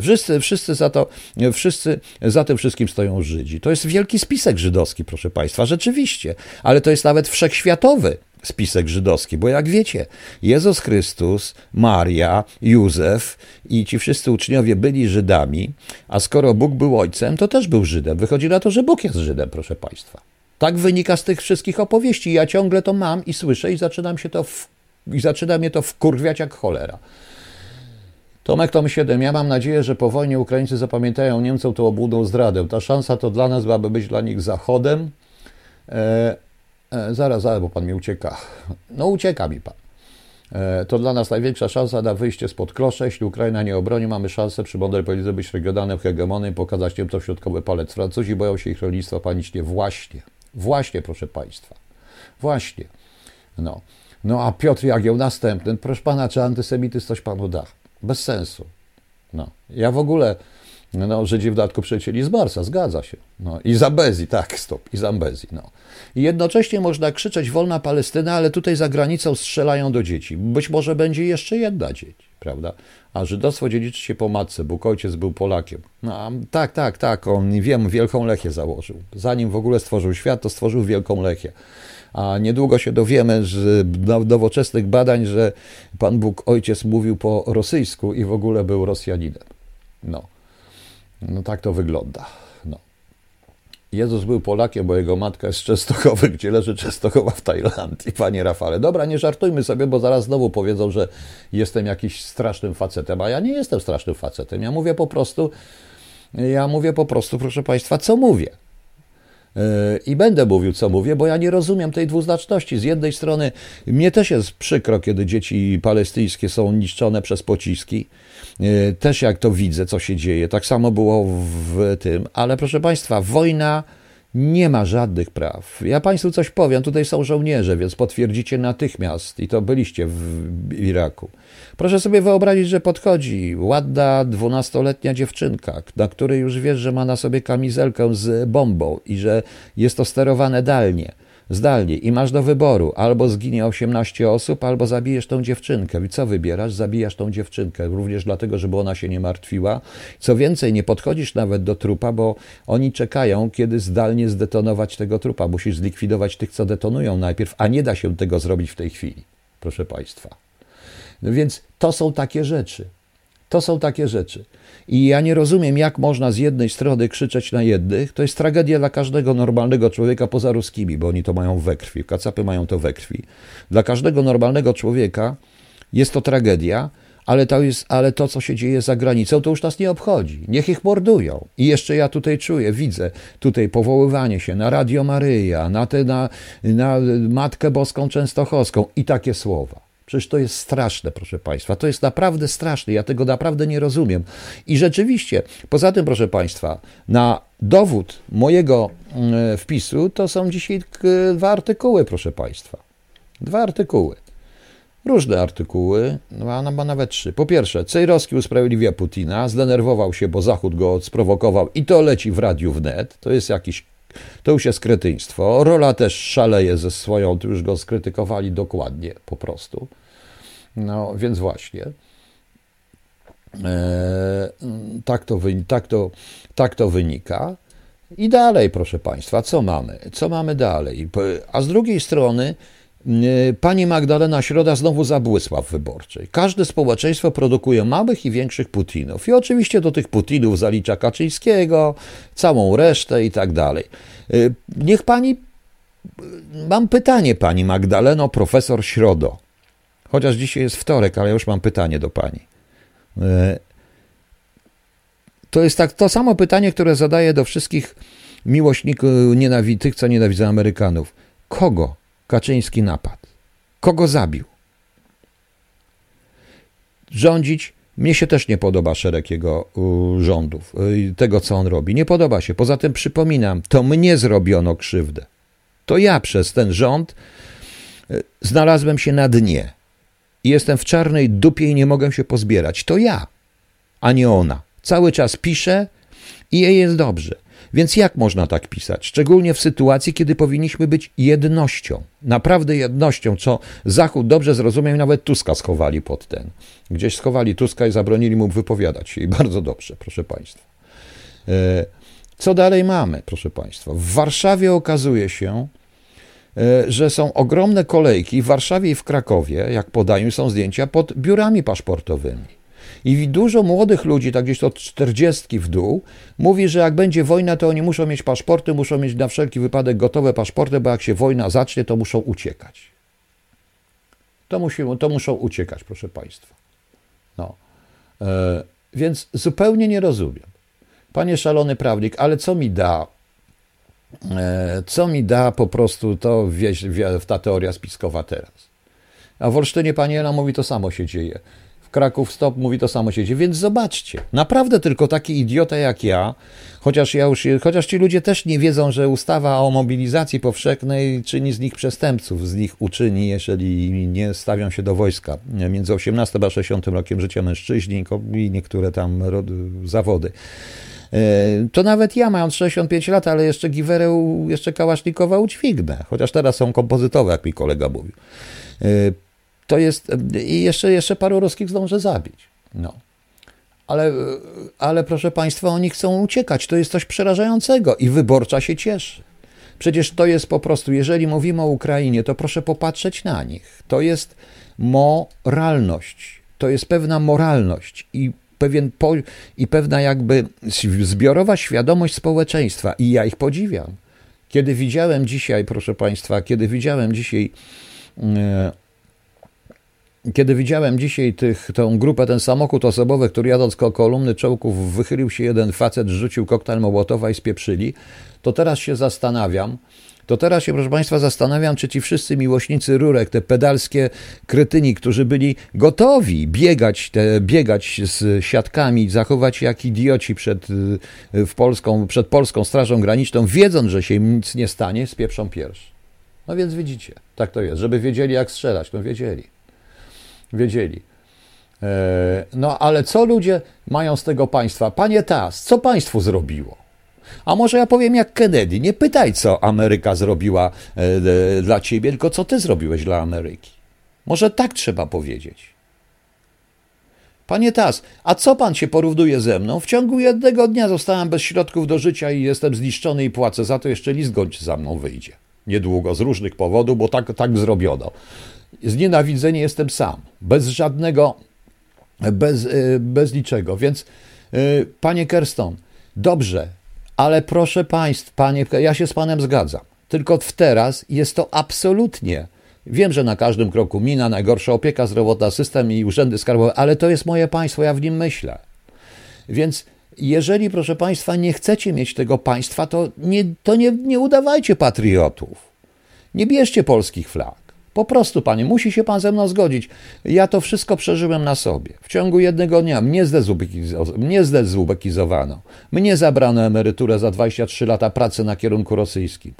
Wszyscy, wszyscy, za to, wszyscy za tym wszystkim stoją Żydzi. To jest wielki spisek żydowski, proszę Państwa, rzeczywiście, ale to jest nawet wszechświatowy spisek żydowski, bo jak wiecie, Jezus Chrystus, Maria, Józef i ci wszyscy uczniowie byli Żydami, a skoro Bóg był ojcem, to też był Żydem. Wychodzi na to, że Bóg jest Żydem, proszę Państwa. Tak wynika z tych wszystkich opowieści. Ja ciągle to mam i słyszę i zaczynam się to w, i zaczyna mnie to wkurwiać jak cholera. Tomek Tom 7. Ja mam nadzieję, że po wojnie Ukraińcy zapamiętają Niemcom tą obłudą zdradę. Ta szansa to dla nas byłaby być dla nich zachodem. E, zaraz, zaraz, bo pan mi ucieka. No ucieka mi pan. E, to dla nas największa szansa na wyjście spod klosze. Jeśli Ukraina nie obroni, mamy szansę przy mądrej polityce być regionalnym hegemonem i pokazać Niemcom środkowy palec. Francuzi boją się ich rolnictwa panicznie. Właśnie, właśnie, proszę państwa. Właśnie. No. No a Piotr Jagieł następny. Proszę pana, czy antysemityzm coś panu da? Bez sensu. No. Ja w ogóle, no, Żydzi w dodatku przylecieli z Marsa, zgadza się. No. I Zambezji, tak, stop, i Zambezji, no. I jednocześnie można krzyczeć wolna Palestyna, ale tutaj za granicą strzelają do dzieci. Być może będzie jeszcze jedna dzieć, prawda? A żydostwo dziedziczy się po matce, Bóg ojciec był Polakiem. No, tak, tak, tak, on, wiem, Wielką Lechię założył. Zanim w ogóle stworzył świat, to stworzył Wielką Lechię a niedługo się dowiemy z nowoczesnych badań, że Pan Bóg Ojciec mówił po rosyjsku i w ogóle był Rosjaninem. No, no tak to wygląda. No. Jezus był Polakiem, bo jego matka jest z Częstochowy, gdzie leży Częstochowa w Tajlandii, panie Rafale. Dobra, nie żartujmy sobie, bo zaraz znowu powiedzą, że jestem jakiś strasznym facetem, a ja nie jestem strasznym facetem. Ja mówię po prostu, ja mówię po prostu, proszę państwa, co mówię. I będę mówił, co mówię, bo ja nie rozumiem tej dwuznaczności. Z jednej strony mnie też jest przykro, kiedy dzieci palestyńskie są niszczone przez pociski. E, też jak to widzę, co się dzieje. Tak samo było w tym. Ale proszę Państwa, wojna nie ma żadnych praw. Ja Państwu coś powiem, tutaj są żołnierze, więc potwierdzicie natychmiast, i to byliście w Iraku. Proszę sobie wyobrazić, że podchodzi ładna dwunastoletnia dziewczynka, na której już wiesz, że ma na sobie kamizelkę z bombą i że jest to sterowane dalnie zdalnie i masz do wyboru, albo zginie 18 osób, albo zabijesz tą dziewczynkę. I co wybierasz? Zabijasz tą dziewczynkę, również dlatego, żeby ona się nie martwiła. Co więcej, nie podchodzisz nawet do trupa, bo oni czekają, kiedy zdalnie zdetonować tego trupa. Musisz zlikwidować tych, co detonują najpierw, a nie da się tego zrobić w tej chwili, proszę Państwa. No więc to są takie rzeczy. To są takie rzeczy. I ja nie rozumiem, jak można z jednej strony krzyczeć na jednych. To jest tragedia dla każdego normalnego człowieka poza ruskimi, bo oni to mają we krwi. Kacapy mają to we krwi. Dla każdego normalnego człowieka jest to tragedia, ale to, jest, ale to, co się dzieje za granicą, to już nas nie obchodzi. Niech ich mordują. I jeszcze ja tutaj czuję, widzę tutaj powoływanie się na Radio Maryja, na, te, na, na Matkę Boską Częstochowską i takie słowa. Przecież to jest straszne, proszę Państwa. To jest naprawdę straszne. Ja tego naprawdę nie rozumiem. I rzeczywiście, poza tym, proszę Państwa, na dowód mojego e, wpisu to są dzisiaj dwa artykuły, proszę Państwa. Dwa artykuły. Różne artykuły, no, a nawet trzy. Po pierwsze, Cejrowski usprawiedliwia Putina, zdenerwował się, bo Zachód go sprowokował i to leci w radiu wnet. To jest jakiś, to już jest kretyństwo. Rola też szaleje ze swoją, to już go skrytykowali dokładnie po prostu. No, więc właśnie. E, tak, to, tak, to, tak to wynika. I dalej, proszę Państwa, co mamy? Co mamy dalej? A z drugiej strony, Pani Magdalena Środa znowu zabłysła w wyborczej. Każde społeczeństwo produkuje małych i większych Putinów. I oczywiście do tych Putinów zalicza Kaczyńskiego, całą resztę i tak dalej. Y, niech pani. Mam pytanie, pani Magdaleno, profesor Środo. Chociaż dzisiaj jest wtorek, ale już mam pytanie do pani. To jest tak to samo pytanie, które zadaję do wszystkich miłośników, nienawi- tych, co nienawidzą Amerykanów. Kogo Kaczyński napadł? Kogo zabił? Rządzić mnie się też nie podoba szereg jego rządów, y, tego co on robi. Nie podoba się. Poza tym przypominam, to mnie zrobiono krzywdę. To ja przez ten rząd y, znalazłem się na dnie. Jestem w czarnej dupie i nie mogę się pozbierać. To ja, a nie ona. Cały czas piszę i jej jest dobrze. Więc jak można tak pisać? Szczególnie w sytuacji, kiedy powinniśmy być jednością, naprawdę jednością, co Zachód dobrze zrozumiał, nawet Tuska schowali pod ten. Gdzieś schowali Tuska i zabronili mu wypowiadać się. I bardzo dobrze, proszę Państwa. E, co dalej mamy, proszę Państwa? W Warszawie okazuje się, e, że są ogromne kolejki w Warszawie i w Krakowie, jak podają, są zdjęcia pod biurami paszportowymi. I dużo młodych ludzi, tak gdzieś od 40 w dół, mówi, że jak będzie wojna, to oni muszą mieć paszporty, muszą mieć na wszelki wypadek gotowe paszporty, bo jak się wojna zacznie, to muszą uciekać. To, musimy, to muszą uciekać, proszę Państwa. No. E, więc zupełnie nie rozumiem. Panie szalony prawnik, ale co mi da, e, co mi da po prostu to wieś, ta teoria spiskowa teraz? A w Olsztynie pani Ela mówi, to samo się dzieje. Kraków Stop mówi to samo siedzi, więc zobaczcie. Naprawdę tylko taki idiota jak ja, chociaż ja już, chociaż ci ludzie też nie wiedzą, że ustawa o mobilizacji powszechnej czyni z nich przestępców, z nich uczyni, jeżeli nie stawią się do wojska. Między 18 a 60 rokiem życia mężczyźni i niektóre tam zawody. E, to nawet ja, mając 65 lat, ale jeszcze giwerę, jeszcze kałasznikowa udźwignę, chociaż teraz są kompozytowe, jak mi kolega mówił. E, to jest. I jeszcze, jeszcze paru ruskich zdążę zabić. No. Ale, ale proszę Państwa, oni chcą uciekać. To jest coś przerażającego i wyborcza się cieszy. Przecież to jest po prostu, jeżeli mówimy o Ukrainie, to proszę popatrzeć na nich. To jest moralność. To jest pewna moralność i, pewien po, i pewna jakby zbiorowa świadomość społeczeństwa. I ja ich podziwiam. Kiedy widziałem dzisiaj, proszę Państwa, kiedy widziałem dzisiaj. Yy, kiedy widziałem dzisiaj tych, tą grupę, ten samochód osobowy, który jadąc koło kolumny czołków wychylił się jeden facet, rzucił koktajl Mołotowa i spieprzyli, to teraz się zastanawiam, to teraz się, proszę Państwa, zastanawiam, czy ci wszyscy miłośnicy rurek, te pedalskie krytyni, którzy byli gotowi biegać, te, biegać z siatkami, zachować jak idioci przed, w Polską, przed Polską Strażą Graniczną, wiedząc, że się im nic nie stanie, spieprzą pierwszy. No więc widzicie, tak to jest. Żeby wiedzieli, jak strzelać, to wiedzieli wiedzieli. E, no ale co ludzie mają z tego państwa? Panie Tas, co państwu zrobiło? A może ja powiem jak Kennedy, nie pytaj, co Ameryka zrobiła e, dla ciebie, tylko co ty zrobiłeś dla Ameryki. Może tak trzeba powiedzieć. Panie Tas, a co pan się porównuje ze mną? W ciągu jednego dnia zostałem bez środków do życia i jestem zniszczony i płacę za to, jeszcze list gończy za mną wyjdzie. Niedługo, z różnych powodów, bo tak, tak zrobiono znienawidzenie jestem sam, bez żadnego, bez, y, bez niczego. Więc, y, panie Kerston, dobrze, ale proszę państwa, panie, ja się z panem zgadzam. Tylko w teraz jest to absolutnie. Wiem, że na każdym kroku mina, najgorsza opieka zdrowotna, system i urzędy skarbowe, ale to jest moje państwo, ja w nim myślę. Więc jeżeli, proszę Państwa, nie chcecie mieć tego państwa, to nie, to nie, nie udawajcie patriotów. Nie bierzcie polskich flag. Po prostu, panie, musi się pan ze mną zgodzić. Ja to wszystko przeżyłem na sobie. W ciągu jednego dnia mnie, zdezubekizowano. Mnie zabrano emeryturę za 23 lata pracy na kierunku rosyjskim.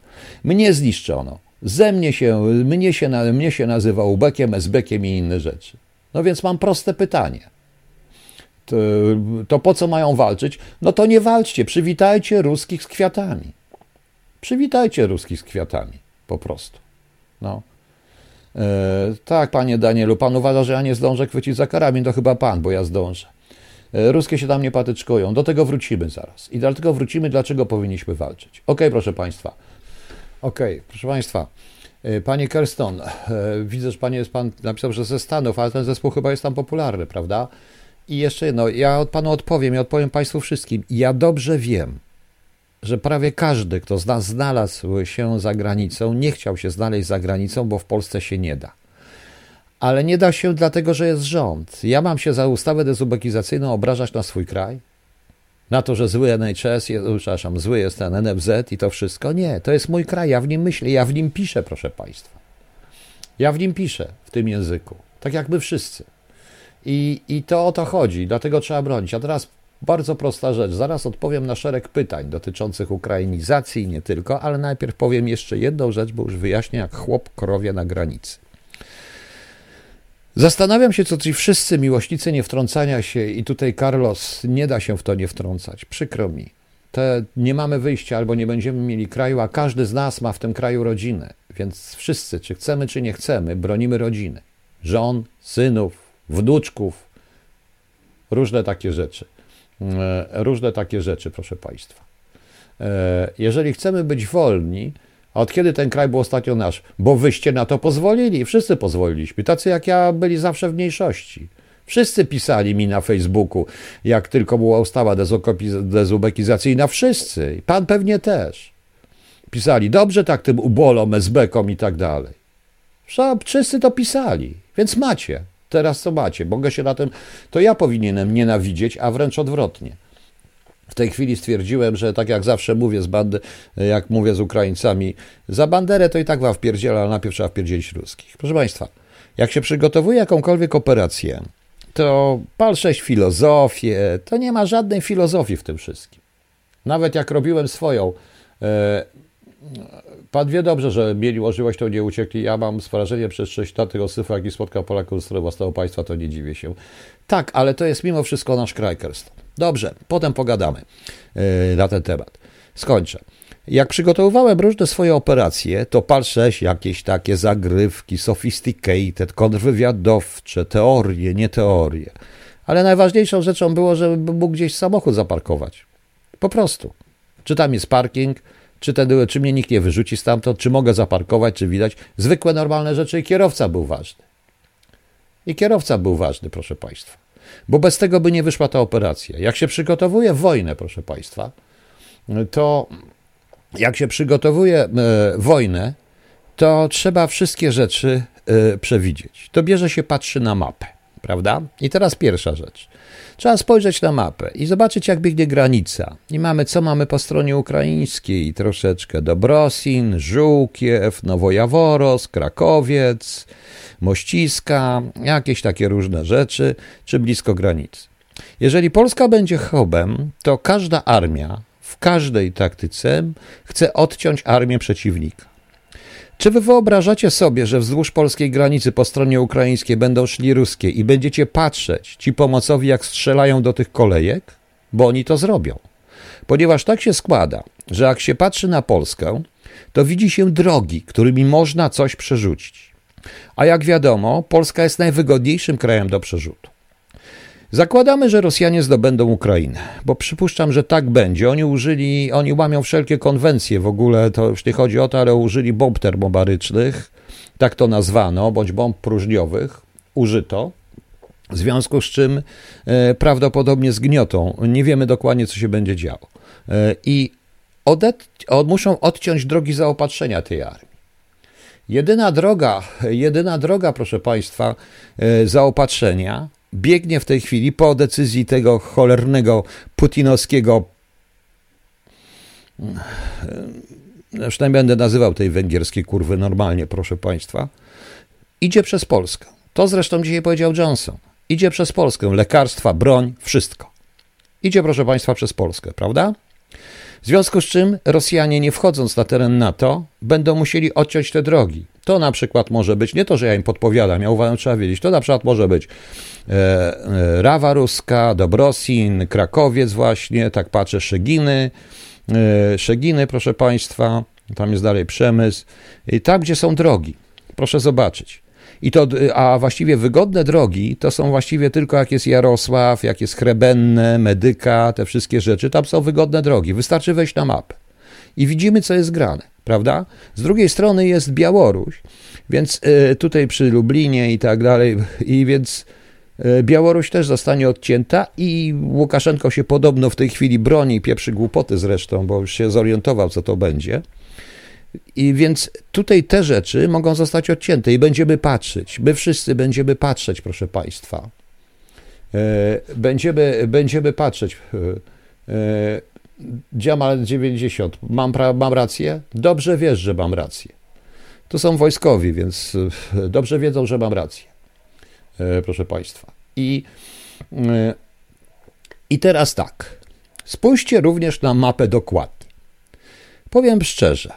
Mnie zniszczono. Ze mnie się, mnie się, mnie się nazywa ubekiem, esbekiem i inne rzeczy. No więc mam proste pytanie. To, to po co mają walczyć? No to nie walczcie, przywitajcie ruskich z kwiatami. Przywitajcie ruskich z kwiatami, po prostu. No. E, tak, panie Danielu, pan uważa, że ja nie zdążę chwycić za karabin, to chyba pan, bo ja zdążę. E, ruskie się tam nie patyczkują. Do tego wrócimy zaraz. I dlatego wrócimy, dlaczego powinniśmy walczyć. Ok, proszę państwa. Ok, proszę państwa. E, panie Kerston, widzę, że panie jest pan napisał, że ze Stanów, ale ten zespół chyba jest tam popularny, prawda? I jeszcze jedno, ja od panu odpowiem i odpowiem państwu wszystkim. Ja dobrze wiem, że prawie każdy, kto z nas znalazł się za granicą, nie chciał się znaleźć za granicą, bo w Polsce się nie da. Ale nie da się dlatego, że jest rząd. Ja mam się za ustawę dezubekizacyjną obrażać na swój kraj? Na to, że zły NHS, jest, przepraszam, zły jest ten NFZ i to wszystko? Nie, to jest mój kraj, ja w nim myślę, ja w nim piszę, proszę Państwa. Ja w nim piszę, w tym języku, tak jak my wszyscy. I, I to o to chodzi, dlatego trzeba bronić. A teraz bardzo prosta rzecz. Zaraz odpowiem na szereg pytań dotyczących ukrainizacji i nie tylko, ale najpierw powiem jeszcze jedną rzecz, bo już wyjaśnię, jak chłop krowie na granicy. Zastanawiam się, co ci wszyscy miłośnicy nie wtrącania się, i tutaj Carlos nie da się w to nie wtrącać. Przykro mi. Te nie mamy wyjścia albo nie będziemy mieli kraju, a każdy z nas ma w tym kraju rodzinę. Więc wszyscy, czy chcemy, czy nie chcemy, bronimy rodziny. Żon, synów, wnuczków, różne takie rzeczy. E, różne takie rzeczy, proszę Państwa. E, jeżeli chcemy być wolni, a od kiedy ten kraj był ostatnio nasz? Bo wyście na to pozwolili, wszyscy pozwoliliśmy. Tacy jak ja byli zawsze w mniejszości. Wszyscy pisali mi na Facebooku, jak tylko była ustawa dezubekizacyjna, wszyscy. Pan pewnie też. Pisali, dobrze tak tym ubolom, esbekom i tak dalej. Wszyscy to pisali, więc macie. Teraz co macie? Mogę się na tym, to ja powinienem nienawidzieć, a wręcz odwrotnie. W tej chwili stwierdziłem, że tak jak zawsze mówię z bandy, jak mówię z Ukraińcami, za banderę to i tak wam wpierdziela, ale najpierw trzeba wpierdzielić ruskich. Proszę Państwa, jak się przygotowuje jakąkolwiek operację, to pal sześć filozofię, to nie ma żadnej filozofii w tym wszystkim. Nawet jak robiłem swoją, e, Pan wie dobrze, że mieli możliwość, to nie uciekli. Ja mam wrażenie przez 6 lat tego syfu, jaki spotkał Polaków z własnego państwa, to nie dziwię się. Tak, ale to jest mimo wszystko nasz kraj, Dobrze, potem pogadamy yy, na ten temat. Skończę. Jak przygotowywałem różne swoje operacje, to 6, jakieś takie zagrywki, sophisticated, kontrwywiadowcze, teorie, nie teorie. Ale najważniejszą rzeczą było, żeby mógł gdzieś samochód zaparkować. Po prostu. Czy tam jest parking, czy, ten, czy mnie nikt nie wyrzuci stamtąd, czy mogę zaparkować, czy widać. Zwykłe, normalne rzeczy i kierowca był ważny. I kierowca był ważny, proszę Państwa. Bo bez tego by nie wyszła ta operacja. Jak się przygotowuje wojnę, proszę Państwa, to jak się przygotowuje e, wojnę, to trzeba wszystkie rzeczy e, przewidzieć. To bierze się, patrzy na mapę, prawda? I teraz pierwsza rzecz. Trzeba spojrzeć na mapę i zobaczyć, jak biegnie granica. I mamy, co mamy po stronie ukraińskiej. Troszeczkę Dobrosin, Żółkiew, Nowojaworos, Krakowiec, Mościska, jakieś takie różne rzeczy, czy blisko granicy. Jeżeli Polska będzie hubem, to każda armia w każdej taktyce chce odciąć armię przeciwnika. Czy wy wyobrażacie sobie, że wzdłuż polskiej granicy po stronie ukraińskiej będą szli ruskie i będziecie patrzeć, ci pomocowi, jak strzelają do tych kolejek? Bo oni to zrobią. Ponieważ tak się składa, że jak się patrzy na Polskę, to widzi się drogi, którymi można coś przerzucić. A jak wiadomo, Polska jest najwygodniejszym krajem do przerzutu. Zakładamy, że Rosjanie zdobędą Ukrainę, bo przypuszczam, że tak będzie. Oni użyli, oni łamią wszelkie konwencje w ogóle, to już nie chodzi o to, ale użyli bomb termobarycznych, tak to nazwano, bądź bomb próżniowych, użyto. W związku z czym e, prawdopodobnie zgniotą. Nie wiemy dokładnie, co się będzie działo. E, I odet, od, muszą odciąć drogi zaopatrzenia tej armii. Jedyna droga, jedyna droga, proszę Państwa, e, zaopatrzenia biegnie w tej chwili po decyzji tego cholernego putinowskiego. Zresztą będę nazywał tej węgierskiej kurwy normalnie, proszę Państwa. idzie przez Polskę. To zresztą dzisiaj powiedział Johnson. Idzie przez Polskę. Lekarstwa, broń, wszystko. Idzie, proszę Państwa, przez Polskę, prawda? W związku z czym Rosjanie, nie wchodząc na teren NATO, będą musieli odciąć te drogi. To na przykład może być, nie to, że ja im podpowiadam, ja uważam, trzeba wiedzieć, to na przykład może być e, e, Rawa Ruska, Dobrosin, Krakowiec właśnie, tak patrzę, Szeginy, e, Szeginy, proszę Państwa, tam jest dalej przemysł, i tam, gdzie są drogi, proszę zobaczyć. I to, a właściwie wygodne drogi to są właściwie tylko jak jest Jarosław, jak jest Chrebenne, Medyka, te wszystkie rzeczy. Tam są wygodne drogi. Wystarczy wejść na mapę. I widzimy, co jest grane, prawda? Z drugiej strony jest Białoruś, więc y, tutaj przy Lublinie i tak dalej, i więc y, Białoruś też zostanie odcięta i Łukaszenko się podobno w tej chwili broni, pieprzy głupoty zresztą, bo już się zorientował, co to będzie. I więc tutaj te rzeczy mogą zostać odcięte i będziemy patrzeć. My wszyscy będziemy patrzeć, proszę Państwa. E, będziemy, będziemy patrzeć. Dziamal 90. Mam, mam rację? Dobrze wiesz, że mam rację. To są wojskowi, więc e, dobrze wiedzą, że mam rację. E, proszę Państwa. I, I teraz tak. Spójrzcie również na mapę dokładnie. Powiem szczerze,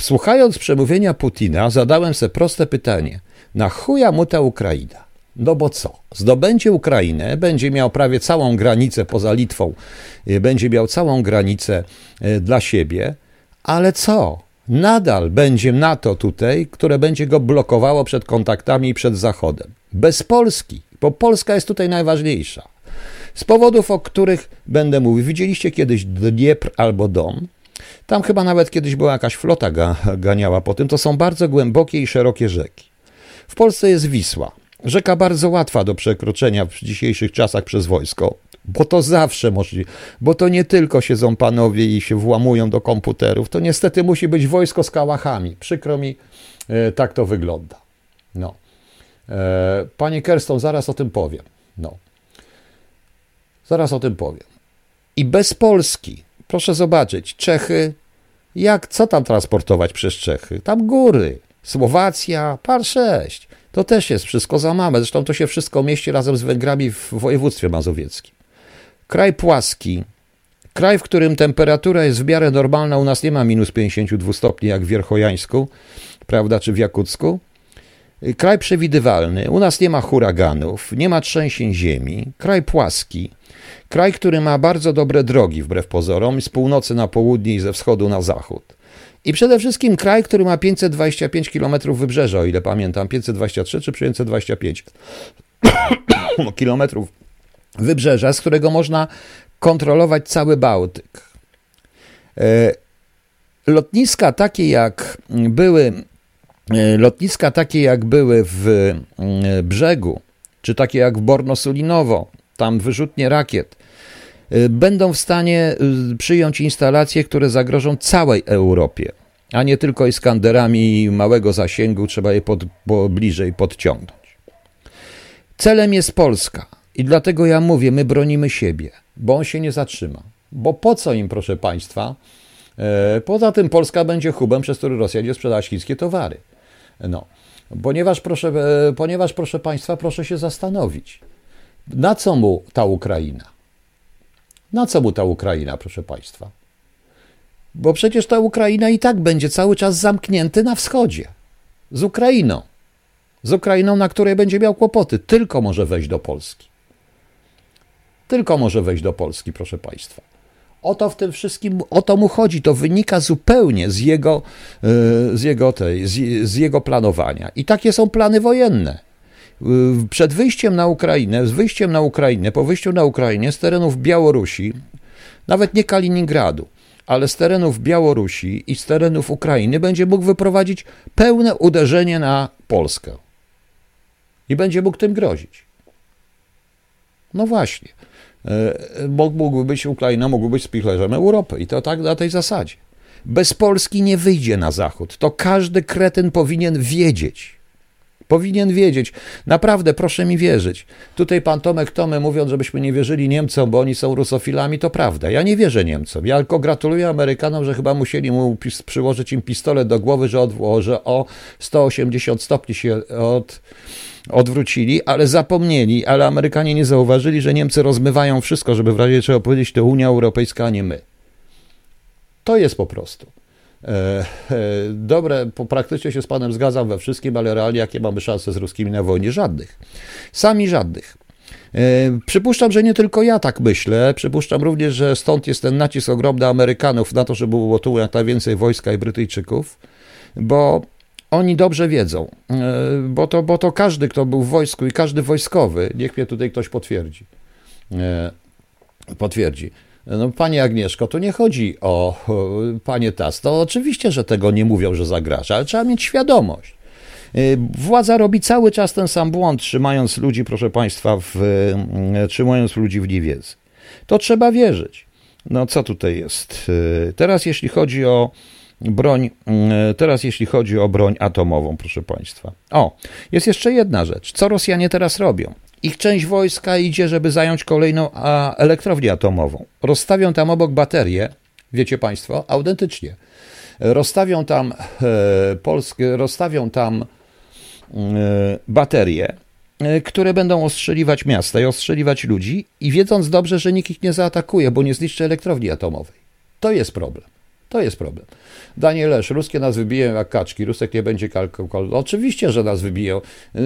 Słuchając przemówienia Putina, zadałem sobie proste pytanie: na chuja mu ta Ukraina? No bo co? Zdobędzie Ukrainę, będzie miał prawie całą granicę poza Litwą, y, będzie miał całą granicę y, dla siebie, ale co? Nadal będzie NATO tutaj, które będzie go blokowało przed kontaktami i przed Zachodem. Bez Polski, bo Polska jest tutaj najważniejsza. Z powodów, o których będę mówił. Widzieliście kiedyś Dniepr albo Dom? Tam chyba nawet kiedyś była jakaś flota ga, ganiała po tym. To są bardzo głębokie i szerokie rzeki. W Polsce jest Wisła. Rzeka bardzo łatwa do przekroczenia w dzisiejszych czasach przez wojsko, bo to zawsze możliwe, bo to nie tylko siedzą panowie i się włamują do komputerów, to niestety musi być wojsko z kałachami. Przykro mi, e, tak to wygląda. No. E, Panie Kerston, zaraz o tym powiem. No. Zaraz o tym powiem. I bez Polski Proszę zobaczyć, Czechy, jak, co tam transportować przez Czechy? Tam góry, Słowacja, par 6. To też jest wszystko za małe. Zresztą to się wszystko mieści razem z Węgrami w województwie mazowieckim. Kraj płaski, kraj, w którym temperatura jest w miarę normalna, u nas nie ma minus 52 stopni jak w Wierchojańsku, prawda, czy w Jakucku. Kraj przewidywalny, u nas nie ma huraganów, nie ma trzęsień ziemi, kraj płaski, Kraj, który ma bardzo dobre drogi, wbrew pozorom, z północy na południe i ze wschodu na zachód. I przede wszystkim kraj, który ma 525 km wybrzeża, o ile pamiętam, 523 czy 525 km wybrzeża, z którego można kontrolować cały Bałtyk. E, lotniska takie jak były, e, lotniska takie jak były w e, brzegu, czy takie jak w Borno-Sulinowo, tam wyrzutnie rakiet, będą w stanie y, przyjąć instalacje, które zagrożą całej Europie, a nie tylko Iskanderami małego zasięgu, trzeba je pod, bliżej podciągnąć. Celem jest Polska i dlatego ja mówię, my bronimy siebie, bo on się nie zatrzyma. Bo po co im, proszę Państwa? E, poza tym Polska będzie hubem, przez który Rosja będzie sprzedać chińskie towary. No. Ponieważ proszę, e, ponieważ, proszę Państwa, proszę się zastanowić. Na co mu ta Ukraina? Na co mu ta Ukraina, proszę Państwa? Bo przecież ta Ukraina i tak będzie cały czas zamknięty na wschodzie. Z Ukrainą. Z Ukrainą, na której będzie miał kłopoty. Tylko może wejść do Polski. Tylko może wejść do Polski, proszę Państwa. O to w tym wszystkim, o to mu chodzi. To wynika zupełnie z jego, e, z jego, tej, z, z jego planowania. I takie są plany wojenne przed wyjściem na Ukrainę, z wyjściem na Ukrainę, po wyjściu na Ukrainę z terenów Białorusi, nawet nie Kaliningradu, ale z terenów Białorusi i z terenów Ukrainy będzie mógł wyprowadzić pełne uderzenie na Polskę. I będzie mógł tym grozić. No właśnie. E, mógłby być Ukraina, mógłby być spichlerzem Europy i to tak na tej zasadzie. Bez Polski nie wyjdzie na zachód. To każdy kretyn powinien wiedzieć Powinien wiedzieć. Naprawdę, proszę mi wierzyć. Tutaj pan Tomek Tomy mówiąc, żebyśmy nie wierzyli Niemcom, bo oni są rusofilami, to prawda. Ja nie wierzę Niemcom. Ja tylko gratuluję Amerykanom, że chyba musieli mu przyłożyć im pistolet do głowy, że, od, że o 180 stopni się od odwrócili, ale zapomnieli, ale Amerykanie nie zauważyli, że Niemcy rozmywają wszystko, żeby w razie trzeba powiedzieć, to Unia Europejska, a nie my. To jest po prostu. E, e, dobre, po praktycznie się z Panem zgadzam we wszystkim, ale realnie jakie mamy szanse z ruskimi na wojnie? Żadnych. Sami żadnych. E, przypuszczam, że nie tylko ja tak myślę. Przypuszczam również, że stąd jest ten nacisk ogromny Amerykanów na to, żeby było tu jak najwięcej wojska i Brytyjczyków, bo oni dobrze wiedzą, bo to, bo to każdy, kto był w wojsku i każdy wojskowy, niech mnie tutaj ktoś potwierdzi, potwierdzi no, Pani Agnieszko, tu nie chodzi o, Panie Tas. No oczywiście, że tego nie mówią, że zagraża, ale trzeba mieć świadomość. Y, władza robi cały czas ten sam błąd, trzymając ludzi, proszę Państwa, w, y, trzymając ludzi w niewiedzy. To trzeba wierzyć. No co tutaj jest? Y, teraz jeśli chodzi o broń, teraz jeśli chodzi o broń atomową, proszę Państwa. O, jest jeszcze jedna rzecz. Co Rosjanie teraz robią? Ich część wojska idzie, żeby zająć kolejną elektrownię atomową. Rozstawią tam obok baterie, wiecie Państwo, autentycznie. Rozstawią tam e, polskie, rozstawią tam e, baterie, e, które będą ostrzeliwać miasta i ostrzeliwać ludzi, i wiedząc dobrze, że nikt ich nie zaatakuje, bo nie zniszczy elektrowni atomowej. To jest problem. To jest problem. Danielesz, ruskie nas wybiją jak kaczki, Rusek nie będzie kalkulował. Oczywiście, że nas wybiją.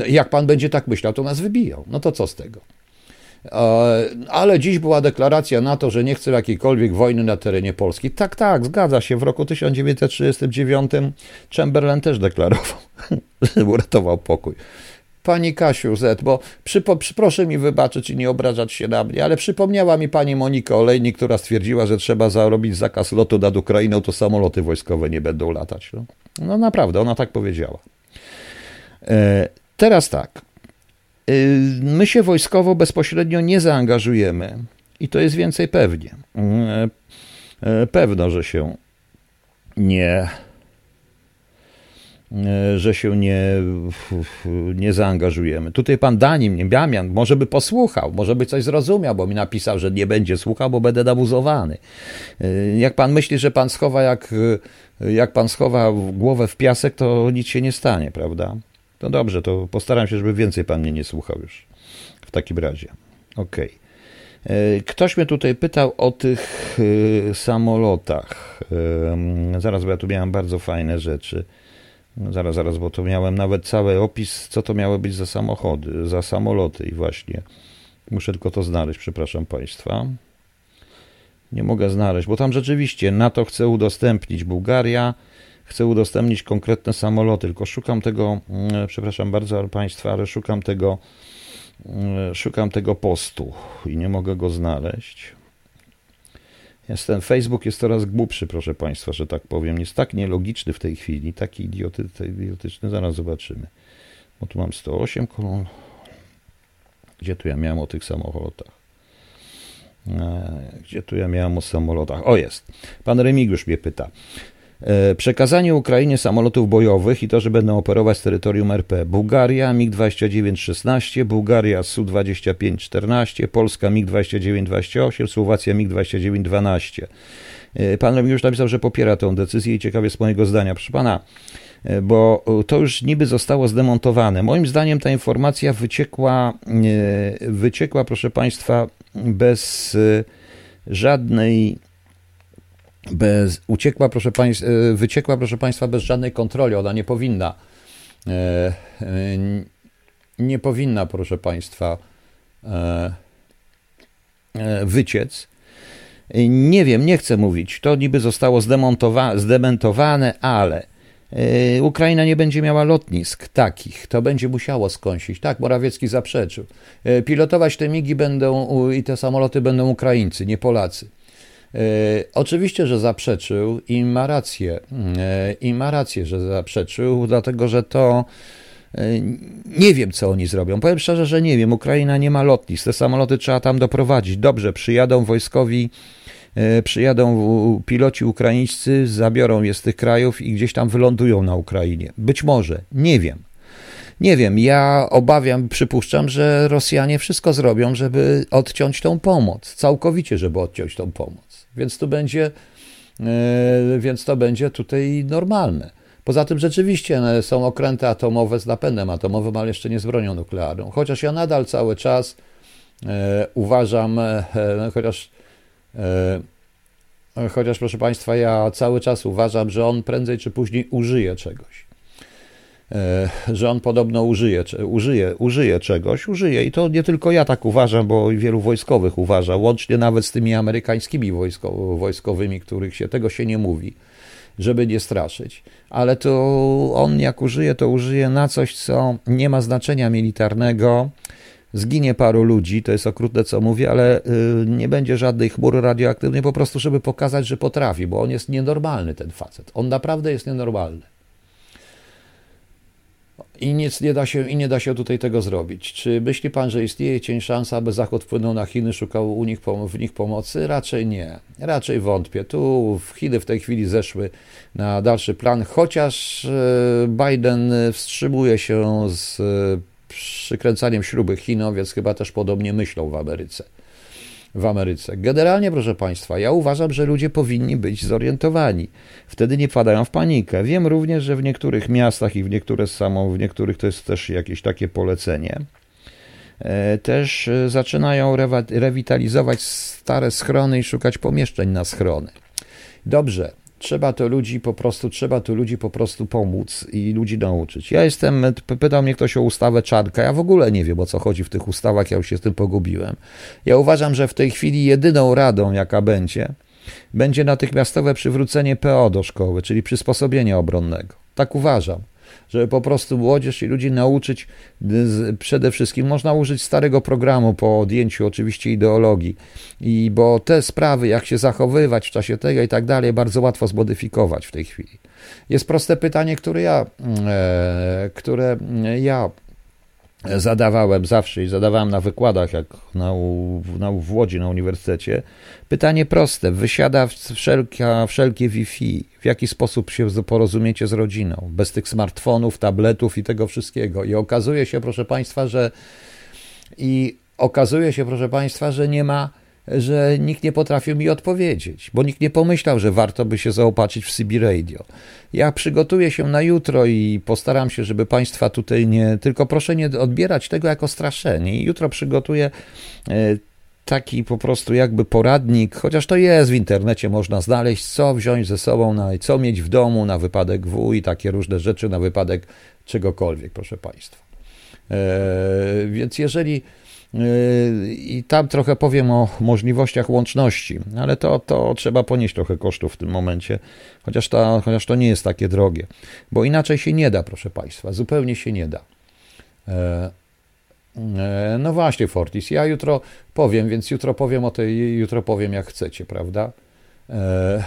Jak pan będzie tak myślał, to nas wybiją. No to co z tego? E, ale dziś była deklaracja na to, że nie chce jakiejkolwiek wojny na terenie Polski. Tak, tak, zgadza się. W roku 1939 Chamberlain też deklarował, że uratował pokój. Pani Kasiu Z, bo proszę mi wybaczyć i nie obrażać się na mnie, ale przypomniała mi pani Monika Olejnik, która stwierdziła, że trzeba zarobić zakaz lotu nad Ukrainą, to samoloty wojskowe nie będą latać. No, no naprawdę, ona tak powiedziała. E, teraz tak. E, my się wojskowo bezpośrednio nie zaangażujemy i to jest więcej pewnie. E, e pewno, że się nie że się nie, nie zaangażujemy. Tutaj pan Danim, Damian, może by posłuchał, może by coś zrozumiał, bo mi napisał, że nie będzie słuchał, bo będę nabuzowany. E, jak pan myśli, że pan schowa jak, jak pan schowa głowę w piasek, to nic się nie stanie, prawda? To dobrze, to postaram się, żeby więcej pan mnie nie słuchał już. W takim razie. Okej. Okay. E, ktoś mnie tutaj pytał o tych samolotach. Zaraz, bo ja tu miałem bardzo fajne rzeczy. No zaraz, zaraz, bo to miałem nawet cały opis, co to miało być za samochody, za samoloty i właśnie muszę tylko to znaleźć, przepraszam Państwa. Nie mogę znaleźć, bo tam rzeczywiście NATO chce udostępnić Bułgaria, chce udostępnić konkretne samoloty, tylko szukam tego, mm, przepraszam bardzo Państwa, ale szukam tego, mm, szukam tego postu i nie mogę go znaleźć. Jest ten Facebook jest coraz głupszy, proszę Państwa, że tak powiem. Jest tak nielogiczny w tej chwili, taki idioty, idiotyczny. Zaraz zobaczymy. Bo tu mam 108 kolon. Gdzie tu ja miałem o tych samochodach? E, gdzie tu ja miałem o samolotach? O, jest. Pan Remigiusz mnie pyta. E, przekazanie Ukrainie samolotów bojowych i to, że będą operować z terytorium RP. Bułgaria MiG-29-16, Bułgaria Su-25-14, Polska MiG-29-28, Słowacja MiG-29-12. E, pan już napisał, że popiera tę decyzję i ciekawie z mojego zdania. Proszę pana, e, bo to już niby zostało zdemontowane. Moim zdaniem ta informacja wyciekła, wyciekła proszę państwa, bez żadnej bez, uciekła, proszę państwa, e, wyciekła, proszę Państwa, bez żadnej kontroli. Ona nie powinna, e, e, nie powinna, proszę Państwa, wyciec. Nie wiem, nie chcę mówić. To niby zostało zdementowane, ale Ukraina nie będzie miała lotnisk takich. To będzie musiało skąsić. Tak, Morawiecki zaprzeczył. Pilotować te migi będą i te samoloty będą Ukraińcy, nie Polacy. E, oczywiście, że zaprzeczył i ma rację. E, I ma rację, że zaprzeczył, dlatego że to e, nie wiem, co oni zrobią. Powiem szczerze, że nie wiem. Ukraina nie ma lotnisk. Te samoloty trzeba tam doprowadzić. Dobrze, przyjadą wojskowi, przyjadą piloci ukraińscy, zabiorą je z tych krajów i gdzieś tam wylądują na Ukrainie. Być może, nie wiem. nie wiem, ja obawiam, przypuszczam, że Rosjanie wszystko zrobią, żeby odciąć tą pomoc, całkowicie, żeby odciąć tą pomoc. Więc to będzie, więc to będzie tutaj normalne. Poza tym rzeczywiście są okręty atomowe z napędem atomowym, ale jeszcze nie z bronią nuklearną. Chociaż ja nadal cały czas e, uważam, e, no, chociaż, e, chociaż proszę Państwa, ja cały czas uważam, że on prędzej czy później użyje czegoś. E, że on podobno użyje, użyje, użyje czegoś, użyje. I to nie tylko ja tak uważam, bo wielu wojskowych uważa, łącznie nawet z tymi amerykańskimi wojsko, wojskowymi, których się tego się nie mówi żeby nie straszyć. Ale to on jak użyje, to użyje na coś, co nie ma znaczenia militarnego. Zginie paru ludzi, to jest okrutne, co mówię, ale y, nie będzie żadnej chmury radioaktywnej, po prostu, żeby pokazać, że potrafi, bo on jest nienormalny, ten facet. On naprawdę jest nienormalny. I nic nie da się, i nie da się tutaj tego zrobić. Czy myśli pan, że istnieje cień szansa, aby Zachód wpłynął na Chiny, szukał u nich, w nich pomocy? Raczej nie. Raczej wątpię. Tu Chiny w tej chwili zeszły na dalszy plan, chociaż e, Biden wstrzymuje się z e, przykręcaniem śruby Chinom, więc chyba też podobnie myślą w Ameryce w Ameryce. Generalnie, proszę Państwa, ja uważam, że ludzie powinni być zorientowani. Wtedy nie wpadają w panikę. Wiem również, że w niektórych miastach i w niektórych samo, w niektórych to jest też jakieś takie polecenie. E, też e, zaczynają rewitalizować stare schrony i szukać pomieszczeń na schrony. Dobrze, Trzeba to ludzi po prostu, trzeba tu ludzi po prostu pomóc i ludzi nauczyć. Ja jestem, pytał mnie ktoś o ustawę Czarka, ja w ogóle nie wiem o co chodzi w tych ustawach, ja już się z tym pogubiłem. Ja uważam, że w tej chwili jedyną radą, jaka będzie, będzie natychmiastowe przywrócenie PO do szkoły, czyli przysposobienia obronnego. Tak uważam żeby po prostu młodzież i ludzi nauczyć przede wszystkim. Można użyć starego programu po odjęciu oczywiście ideologii, i bo te sprawy, jak się zachowywać w czasie tego i tak dalej, bardzo łatwo zmodyfikować w tej chwili. Jest proste pytanie, które ja, e, które ja zadawałem zawsze i zadawałem na wykładach, jak na, na, w Łodzi na uniwersytecie. Pytanie proste, wysiada wszelka, wszelkie Wi-Fi, w jaki sposób się porozumiecie z rodziną, bez tych smartfonów, tabletów i tego wszystkiego. I okazuje się, proszę Państwa, że i okazuje się, proszę Państwa, że nie ma że nikt nie potrafił mi odpowiedzieć, bo nikt nie pomyślał, że warto by się zaopatrzyć w CB Radio. Ja przygotuję się na jutro i postaram się, żeby Państwa tutaj nie. Tylko proszę nie odbierać tego jako straszenie. jutro przygotuję e, taki po prostu jakby poradnik, chociaż to jest w internecie, można znaleźć, co wziąć ze sobą, na, co mieć w domu na wypadek W i takie różne rzeczy na wypadek czegokolwiek, proszę Państwa. E, więc jeżeli i tam trochę powiem o możliwościach łączności, ale to, to trzeba ponieść trochę kosztów w tym momencie, chociaż, chociaż to nie jest takie drogie, bo inaczej się nie da, proszę Państwa, zupełnie się nie da. E, e, no właśnie, Fortis, ja jutro powiem, więc jutro powiem o tej, jutro powiem jak chcecie, prawda? E,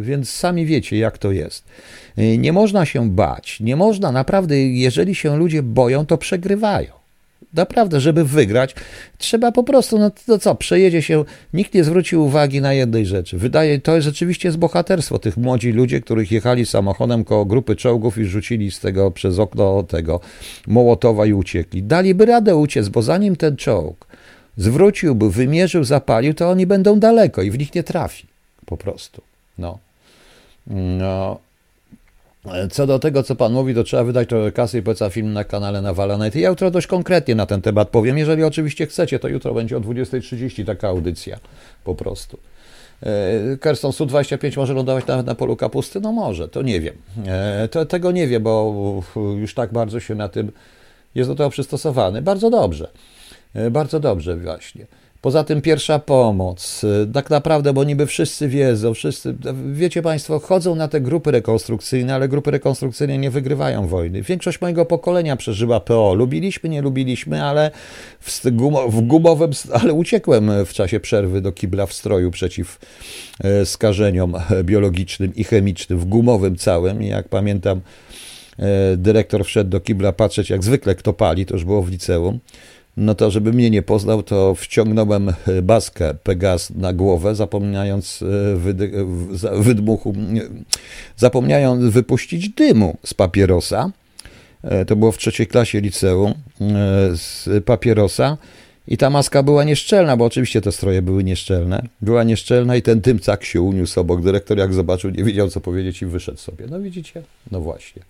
więc sami wiecie, jak to jest. Nie można się bać, nie można naprawdę, jeżeli się ludzie boją, to przegrywają. Naprawdę, żeby wygrać, trzeba po prostu, no to co, przejedzie się, nikt nie zwrócił uwagi na jednej rzeczy. Wydaje, to jest rzeczywiście jest bohaterstwo tych młodzi ludzie, których jechali samochodem koło grupy czołgów i rzucili z tego przez okno tego Mołotowa i uciekli. Daliby radę uciec, bo zanim ten czołg zwróciłby, wymierzył, zapalił, to oni będą daleko i w nich nie trafi. Po prostu. No. No, co do tego, co pan mówi, to trzeba wydać trochę kasy i poleca film na kanale Nawalane. Ja jutro dość konkretnie na ten temat powiem. Jeżeli oczywiście chcecie, to jutro będzie o 20.30 taka audycja po prostu. E, Kerston Su-25 może lądować nawet na polu kapusty? No może, to nie wiem. E, to, tego nie wiem, bo już tak bardzo się na tym jest do tego przystosowany. Bardzo dobrze. E, bardzo dobrze właśnie. Poza tym pierwsza pomoc, y, tak naprawdę, bo niby wszyscy wiedzą, wszyscy, wiecie Państwo, chodzą na te grupy rekonstrukcyjne, ale grupy rekonstrukcyjne nie wygrywają wojny. Większość mojego pokolenia przeżyła PO. Lubiliśmy, nie lubiliśmy, ale w, w gumowym, ale uciekłem w czasie przerwy do kibla w stroju przeciw e, skażeniom biologicznym i chemicznym, w gumowym całym. I jak pamiętam, dyrektor wszedł do kibla patrzeć, jak zwykle kto pali, to już było w liceum no to żeby mnie nie poznał, to wciągnąłem baskę Pegas na głowę, zapominając e, wydy, wydmuchu, zapomniając wypuścić dymu z papierosa. to było w trzeciej klasie liceum, z papierosa i ta maska była nieszczelna, bo oczywiście te stroje były nieszczelne. Była nieszczelna i ten dymcak się uniósł obok. Dyrektor jak zobaczył, nie wiedział co powiedzieć i wyszedł sobie. No widzicie? No właśnie.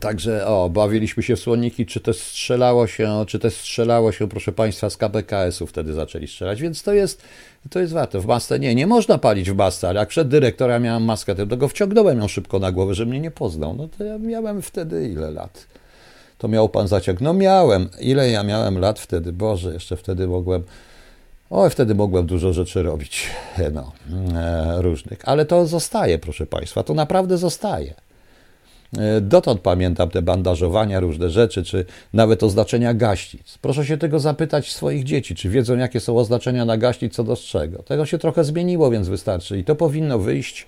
Także o, bawiliśmy się w słoniki, czy też strzelało się, czy też strzelało się, proszę Państwa, z KPKS-u wtedy zaczęli strzelać, więc to jest, to jest warte. W masce nie, nie można palić w masce, ale jak przed dyrektora miałem maskę, to go wciągnąłem ją szybko na głowę, że mnie nie poznał. No to ja miałem wtedy ile lat? To miał pan zaciąg. No miałem. Ile ja miałem lat wtedy? Boże, jeszcze wtedy mogłem... O, wtedy mogłem dużo rzeczy robić, no, e, różnych. Ale to zostaje, proszę Państwa, to naprawdę zostaje. E, dotąd pamiętam te bandażowania, różne rzeczy, czy nawet oznaczenia gaśnic. Proszę się tego zapytać swoich dzieci, czy wiedzą, jakie są oznaczenia na gaśnic, co do czego. Tego się trochę zmieniło, więc wystarczy. I to powinno wyjść.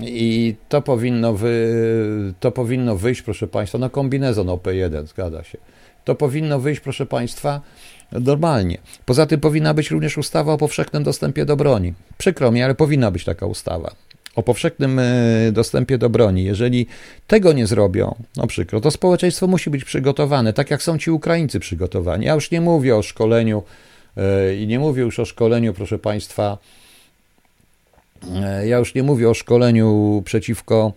I to powinno, wy, to powinno wyjść, proszę Państwa, na kombinezon OP1, zgadza się. To powinno wyjść, proszę Państwa, normalnie. Poza tym powinna być również ustawa o powszechnym dostępie do broni. Przykro mi, ale powinna być taka ustawa o powszechnym e, dostępie do broni. Jeżeli tego nie zrobią, no przykro, to społeczeństwo musi być przygotowane, tak jak są ci Ukraińcy przygotowani. Ja już nie mówię o szkoleniu e, i nie mówię już o szkoleniu, proszę Państwa, e, ja już nie mówię o szkoleniu przeciwko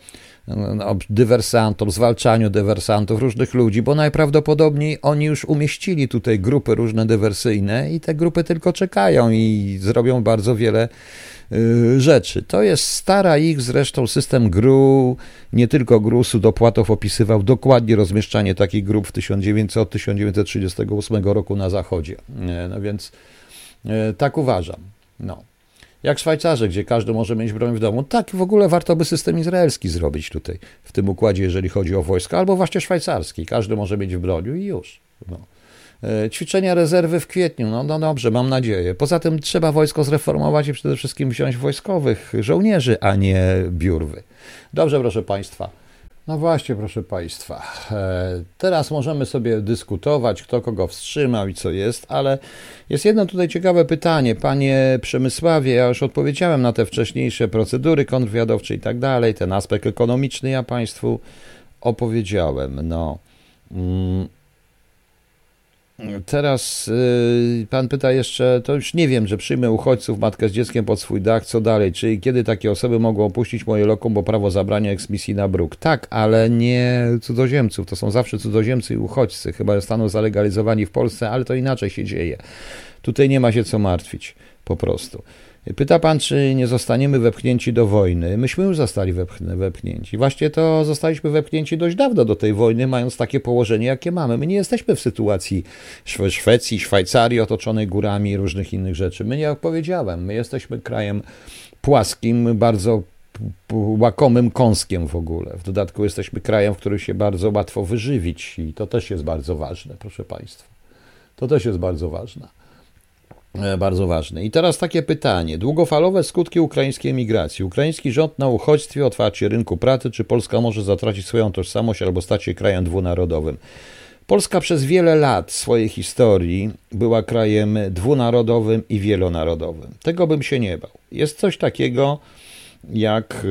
no, dywersantom, zwalczaniu dywersantów, różnych ludzi, bo najprawdopodobniej oni już umieścili tutaj grupy różne dywersyjne i te grupy tylko czekają i zrobią bardzo wiele Y, rzeczy. To jest stara ich zresztą system GRU, nie tylko GRU, Sudopłatow opisywał dokładnie rozmieszczanie takich grup w 1938 roku na zachodzie. No więc e, tak uważam. No. Jak Szwajcarzy, gdzie każdy może mieć broń w domu. Tak, w ogóle warto by system izraelski zrobić tutaj, w tym układzie, jeżeli chodzi o wojska, albo właśnie szwajcarski. Każdy może mieć w broniu i już. No. E, ćwiczenia rezerwy w kwietniu, no, no dobrze, mam nadzieję. Poza tym trzeba wojsko zreformować i przede wszystkim wziąć wojskowych żołnierzy, a nie biurwy. Dobrze, proszę Państwa. No właśnie, proszę Państwa. E, teraz możemy sobie dyskutować, kto kogo wstrzymał i co jest, ale jest jedno tutaj ciekawe pytanie. Panie Przemysławie, ja już odpowiedziałem na te wcześniejsze procedury kontrwywiadowcze i tak dalej. Ten aspekt ekonomiczny ja Państwu opowiedziałem. No. Mm. Teraz y, pan pyta jeszcze, to już nie wiem, że przyjmę uchodźców, matkę z dzieckiem pod swój dach, co dalej? Czyli kiedy takie osoby mogą opuścić moje lokum, bo prawo zabrania eksmisji na bruk? Tak, ale nie cudzoziemców. To są zawsze cudzoziemcy i uchodźcy. Chyba zostaną zalegalizowani w Polsce, ale to inaczej się dzieje. Tutaj nie ma się co martwić, po prostu. Pyta pan, czy nie zostaniemy wepchnięci do wojny. Myśmy już zostali wepchnięci. Właśnie to zostaliśmy wepchnięci dość dawno do tej wojny, mając takie położenie, jakie mamy. My nie jesteśmy w sytuacji Szwecji, Szwajcarii otoczonej górami i różnych innych rzeczy. My, jak powiedziałem, my jesteśmy krajem płaskim, bardzo łakomym kąskiem w ogóle. W dodatku jesteśmy krajem, w którym się bardzo łatwo wyżywić i to też jest bardzo ważne, proszę Państwa. To też jest bardzo ważne. E, bardzo ważne. I teraz takie pytanie. Długofalowe skutki ukraińskiej emigracji. Ukraiński rząd na uchodźstwie, otwarcie rynku pracy. Czy Polska może zatracić swoją tożsamość albo stać się krajem dwunarodowym? Polska przez wiele lat swojej historii była krajem dwunarodowym i wielonarodowym. Tego bym się nie bał. Jest coś takiego jak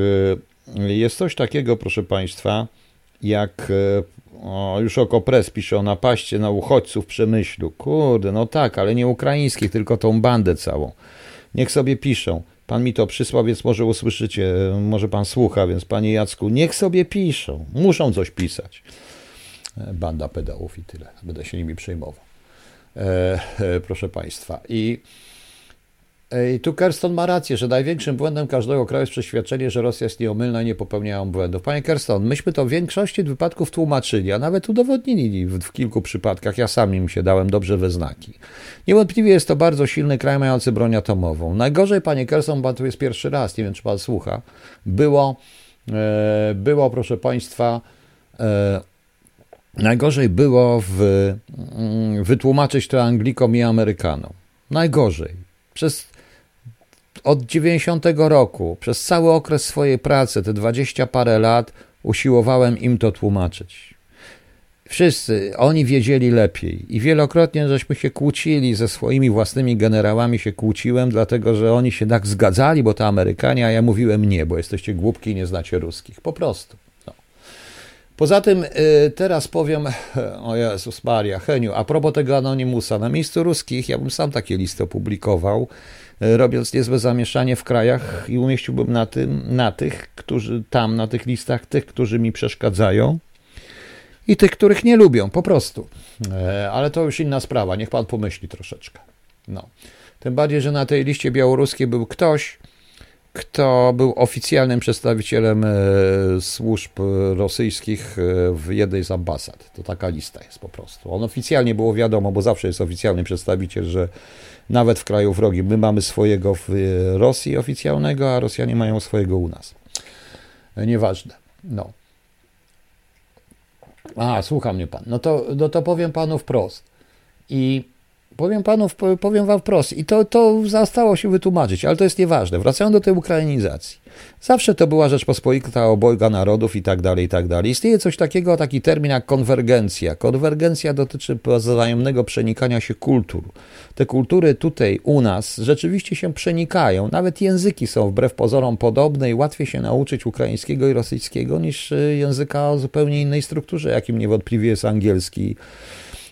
e, jest coś takiego, proszę Państwa, jak e, o, już Okopres pisze o napaście na uchodźców w Przemyślu. Kurde, no tak, ale nie ukraińskich, tylko tą bandę całą. Niech sobie piszą. Pan mi to przysłał, więc może usłyszycie, może pan słucha, więc panie Jacku, niech sobie piszą. Muszą coś pisać. E, banda pedałów i tyle. Będę się nimi przejmował. E, e, proszę państwa. I i tu Kerston ma rację, że największym błędem każdego kraju jest przeświadczenie, że Rosja jest nieomylna i nie popełniają błędów. Panie Kerston, myśmy to w większości wypadków tłumaczyli, a nawet udowodnili w, w kilku przypadkach. Ja sam im się dałem dobrze we znaki. Niewątpliwie jest to bardzo silny kraj mający broń atomową. Najgorzej, panie Kerston, pan tu jest pierwszy raz, nie wiem czy pan słucha, było, e, było proszę państwa, e, najgorzej było w, mm, wytłumaczyć to Anglikom i Amerykanom. Najgorzej. Przez od 90 roku, przez cały okres swojej pracy, te 20 parę lat, usiłowałem im to tłumaczyć. Wszyscy, oni wiedzieli lepiej i wielokrotnie żeśmy się kłócili ze swoimi własnymi generałami, się kłóciłem, dlatego że oni się tak zgadzali, bo to Amerykanie, a ja mówiłem nie, bo jesteście głupki i nie znacie ruskich. Po prostu. No. Poza tym teraz powiem, o Jezus Maria, Heniu, a propos tego Anonimusa, na miejscu ruskich ja bym sam takie listy opublikował, robiąc niezłe zamieszanie w krajach i umieściłbym na, tym, na tych, którzy tam, na tych listach, tych, którzy mi przeszkadzają i tych, których nie lubią, po prostu. Ale to już inna sprawa, niech pan pomyśli troszeczkę. No. Tym bardziej, że na tej liście białoruskiej był ktoś, kto był oficjalnym przedstawicielem e, służb rosyjskich e, w jednej z ambasad. To taka lista jest po prostu. On oficjalnie było wiadomo, bo zawsze jest oficjalny przedstawiciel, że nawet w kraju wrogi my mamy swojego w Rosji oficjalnego, a Rosjanie mają swojego u nas. E, nieważne. No. A, słucha mnie pan. No to, no to powiem panu wprost. I Powiem panu, powiem wam wprost, i to, to zostało się wytłumaczyć, ale to jest nieważne. Wracając do tej ukrainizacji. Zawsze to była Rzeczpospolita obojga narodów i tak dalej, i tak dalej. Istnieje coś takiego, taki termin jak konwergencja. Konwergencja dotyczy wzajemnego przenikania się kultur. Te kultury tutaj u nas rzeczywiście się przenikają. Nawet języki są wbrew pozorom podobne i łatwiej się nauczyć ukraińskiego i rosyjskiego niż y, języka o zupełnie innej strukturze, jakim niewątpliwie jest angielski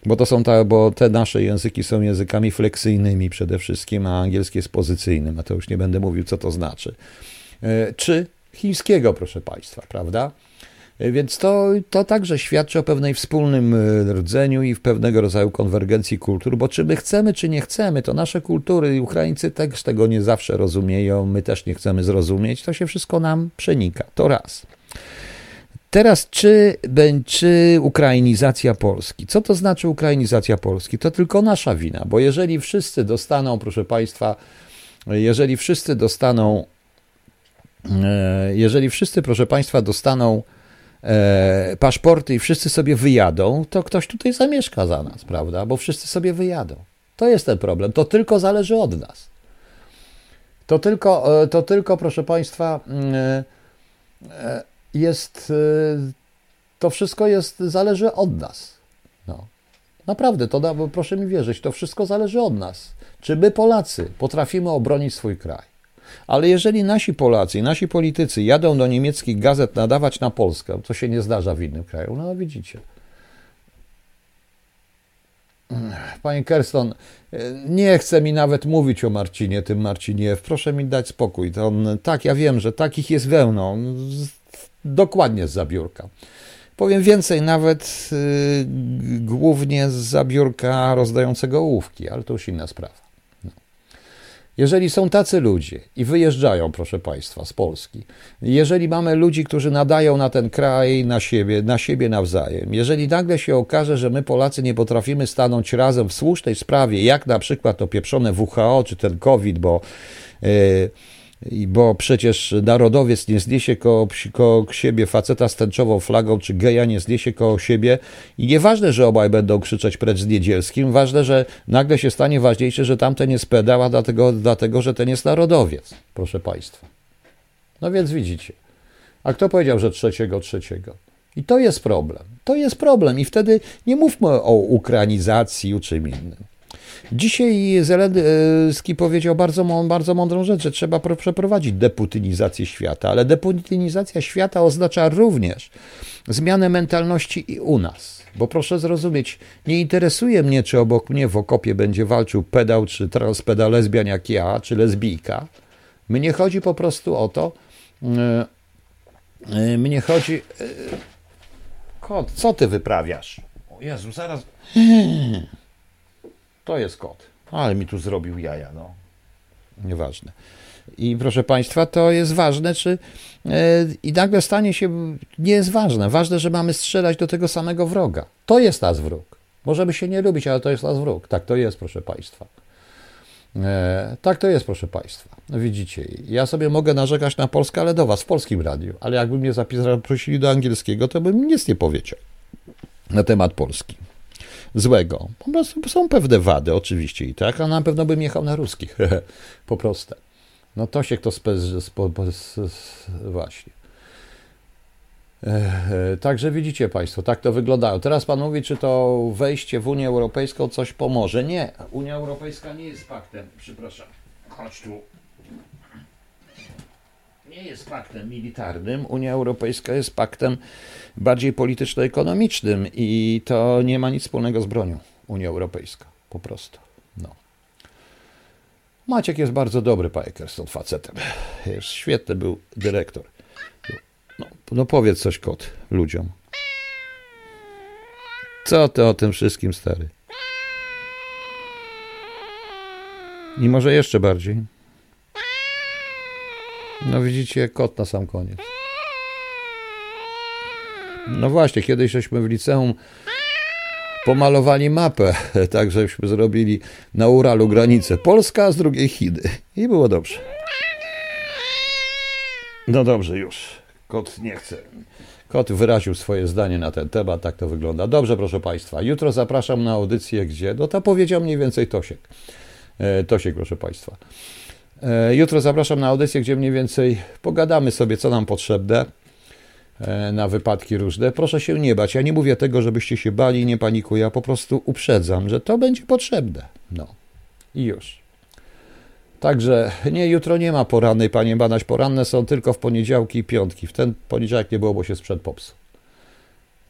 bo to są ta, bo te nasze języki są językami fleksyjnymi przede wszystkim, a angielski jest pozycyjnym, a to już nie będę mówił, co to znaczy. E, czy chińskiego, proszę Państwa, prawda? E, więc to, to także świadczy o pewnej wspólnym e, rdzeniu i w pewnego rodzaju konwergencji kultur, bo czy my chcemy, czy nie chcemy, to nasze kultury, Ukraińcy też tego nie zawsze rozumieją, my też nie chcemy zrozumieć, to się wszystko nam przenika. To raz. Teraz, czy, czy ukrainizacja Polski? Co to znaczy ukrainizacja Polski? To tylko nasza wina, bo jeżeli wszyscy dostaną, proszę Państwa, jeżeli wszyscy dostaną, e, jeżeli wszyscy, proszę Państwa, dostaną e, paszporty i wszyscy sobie wyjadą, to ktoś tutaj zamieszka za nas, prawda? Bo wszyscy sobie wyjadą. To jest ten problem. To tylko zależy od nas. To tylko, e, to tylko proszę Państwa, mm, jest, y, to wszystko jest, zależy od nas. No. Naprawdę, to proszę mi wierzyć, to wszystko zależy od nas. Czy my Polacy potrafimy obronić swój kraj? Ale jeżeli nasi Polacy nasi politycy jadą do niemieckich gazet nadawać na Polskę, co się nie zdarza w innym kraju, no widzicie. Panie Kerston, nie chce mi nawet mówić o Marcinie, tym Marcinie. Proszę mi dać spokój. To on, tak, ja wiem, że takich jest wełną dokładnie z zabiórka. Powiem więcej, nawet y, głównie z zabiórka rozdającego ołówki, ale to już inna sprawa. No. Jeżeli są tacy ludzie i wyjeżdżają, proszę Państwa, z Polski, jeżeli mamy ludzi, którzy nadają na ten kraj, na siebie, na siebie nawzajem, jeżeli nagle się okaże, że my Polacy nie potrafimy stanąć razem w słusznej sprawie, jak na przykład to pieprzone WHO czy ten COVID, bo. Yy, bo przecież narodowiec nie zniesie koło, koło siebie faceta z tęczową flagą, czy geja nie zniesie koło siebie i nieważne, że obaj będą krzyczeć precz z Niedzielskim, ważne, że nagle się stanie ważniejsze, że tamten jest pedała, dlatego, dlatego że ten jest narodowiec, proszę Państwa. No więc widzicie. A kto powiedział, że trzeciego, trzeciego? I to jest problem. To jest problem i wtedy nie mówmy o ukrainizacji czy czym innym. Dzisiaj Zelenski powiedział bardzo, bardzo mądrą rzecz, że trzeba przeprowadzić deputynizację świata, ale deputynizacja świata oznacza również zmianę mentalności i u nas. Bo proszę zrozumieć, nie interesuje mnie, czy obok mnie w okopie będzie walczył pedał, czy transpedal lesbian jak ja, czy lesbijka. Mnie chodzi po prostu o to, yy, yy, mnie chodzi... Kot, co ty wyprawiasz? O Jezu, zaraz... To jest kot. Ale mi tu zrobił jaja, no. Nieważne. I proszę Państwa, to jest ważne, czy. Yy, I nagle stanie się. Nie jest ważne. Ważne, że mamy strzelać do tego samego wroga. To jest nas wróg. Możemy się nie lubić, ale to jest nas wróg. Tak to jest, proszę Państwa. E, tak to jest, proszę Państwa. Widzicie, ja sobie mogę narzekać na Polskę, ale do Was w polskim radiu. Ale jakby mnie zaprosili do angielskiego, to bym nic nie powiedział na temat Polski złego. Po prostu są pewne wady, oczywiście i tak, a na pewno bym jechał na ruskich. po prostu. No to się kto spe, właśnie. Także widzicie Państwo, tak to wyglądało. Teraz Pan mówi, czy to wejście w Unię Europejską coś pomoże. Nie, Unia Europejska nie jest paktem. Przepraszam. Chodź tu. Nie jest paktem militarnym. Unia Europejska jest paktem bardziej polityczno-ekonomicznym i to nie ma nic wspólnego z bronią. Unia Europejska, po prostu. No. Maciek jest bardzo dobry, panie Kerston, facetem. Jest świetny był dyrektor. No, no powiedz coś, kot, ludziom. Co ty o tym wszystkim, stary? I może jeszcze bardziej. No widzicie, kot na sam koniec. No właśnie, kiedyś żeśmy w liceum pomalowali mapę, tak żeśmy zrobili na Uralu granicę Polska, a z drugiej Chiny. I było dobrze. No dobrze, już. Kot nie chce. Kot wyraził swoje zdanie na ten temat, tak to wygląda. Dobrze, proszę Państwa. Jutro zapraszam na audycję, gdzie, no to powiedział mniej więcej Tosiek. E, Tosiek, proszę Państwa. E, jutro zapraszam na audycję, gdzie mniej więcej pogadamy sobie, co nam potrzebne e, na wypadki różne. Proszę się nie bać. Ja nie mówię tego, żebyście się bali, nie panikuję. Ja po prostu uprzedzam, że to będzie potrzebne. No i już. Także nie, jutro nie ma porannej, panie Banaś. Poranne są tylko w poniedziałki i piątki. W ten poniedziałek nie było, bo się sprzed popsuł.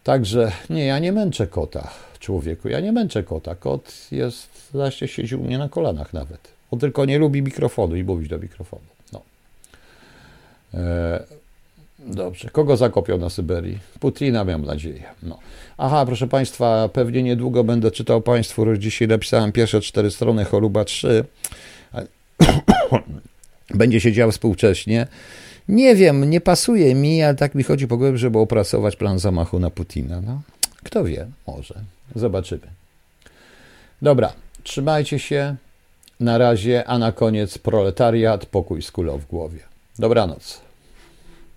Także nie, ja nie męczę kota, człowieku. Ja nie męczę kota. Kot jest, zaście siedzi u mnie na kolanach nawet. On tylko nie lubi mikrofonu i mówić do mikrofonu. No. E, dobrze. Kogo zakopią na Syberii? Putina, mam nadzieję. No. Aha, proszę Państwa, pewnie niedługo będę czytał Państwu, dzisiaj napisałem pierwsze cztery strony Choluba 3. Będzie się działo współcześnie. Nie wiem, nie pasuje mi, ale tak mi chodzi po głowie, żeby opracować plan zamachu na Putina. No, kto wie, może. Zobaczymy. Dobra, trzymajcie się. Na razie, a na koniec proletariat, pokój z kulą w głowie. Dobranoc.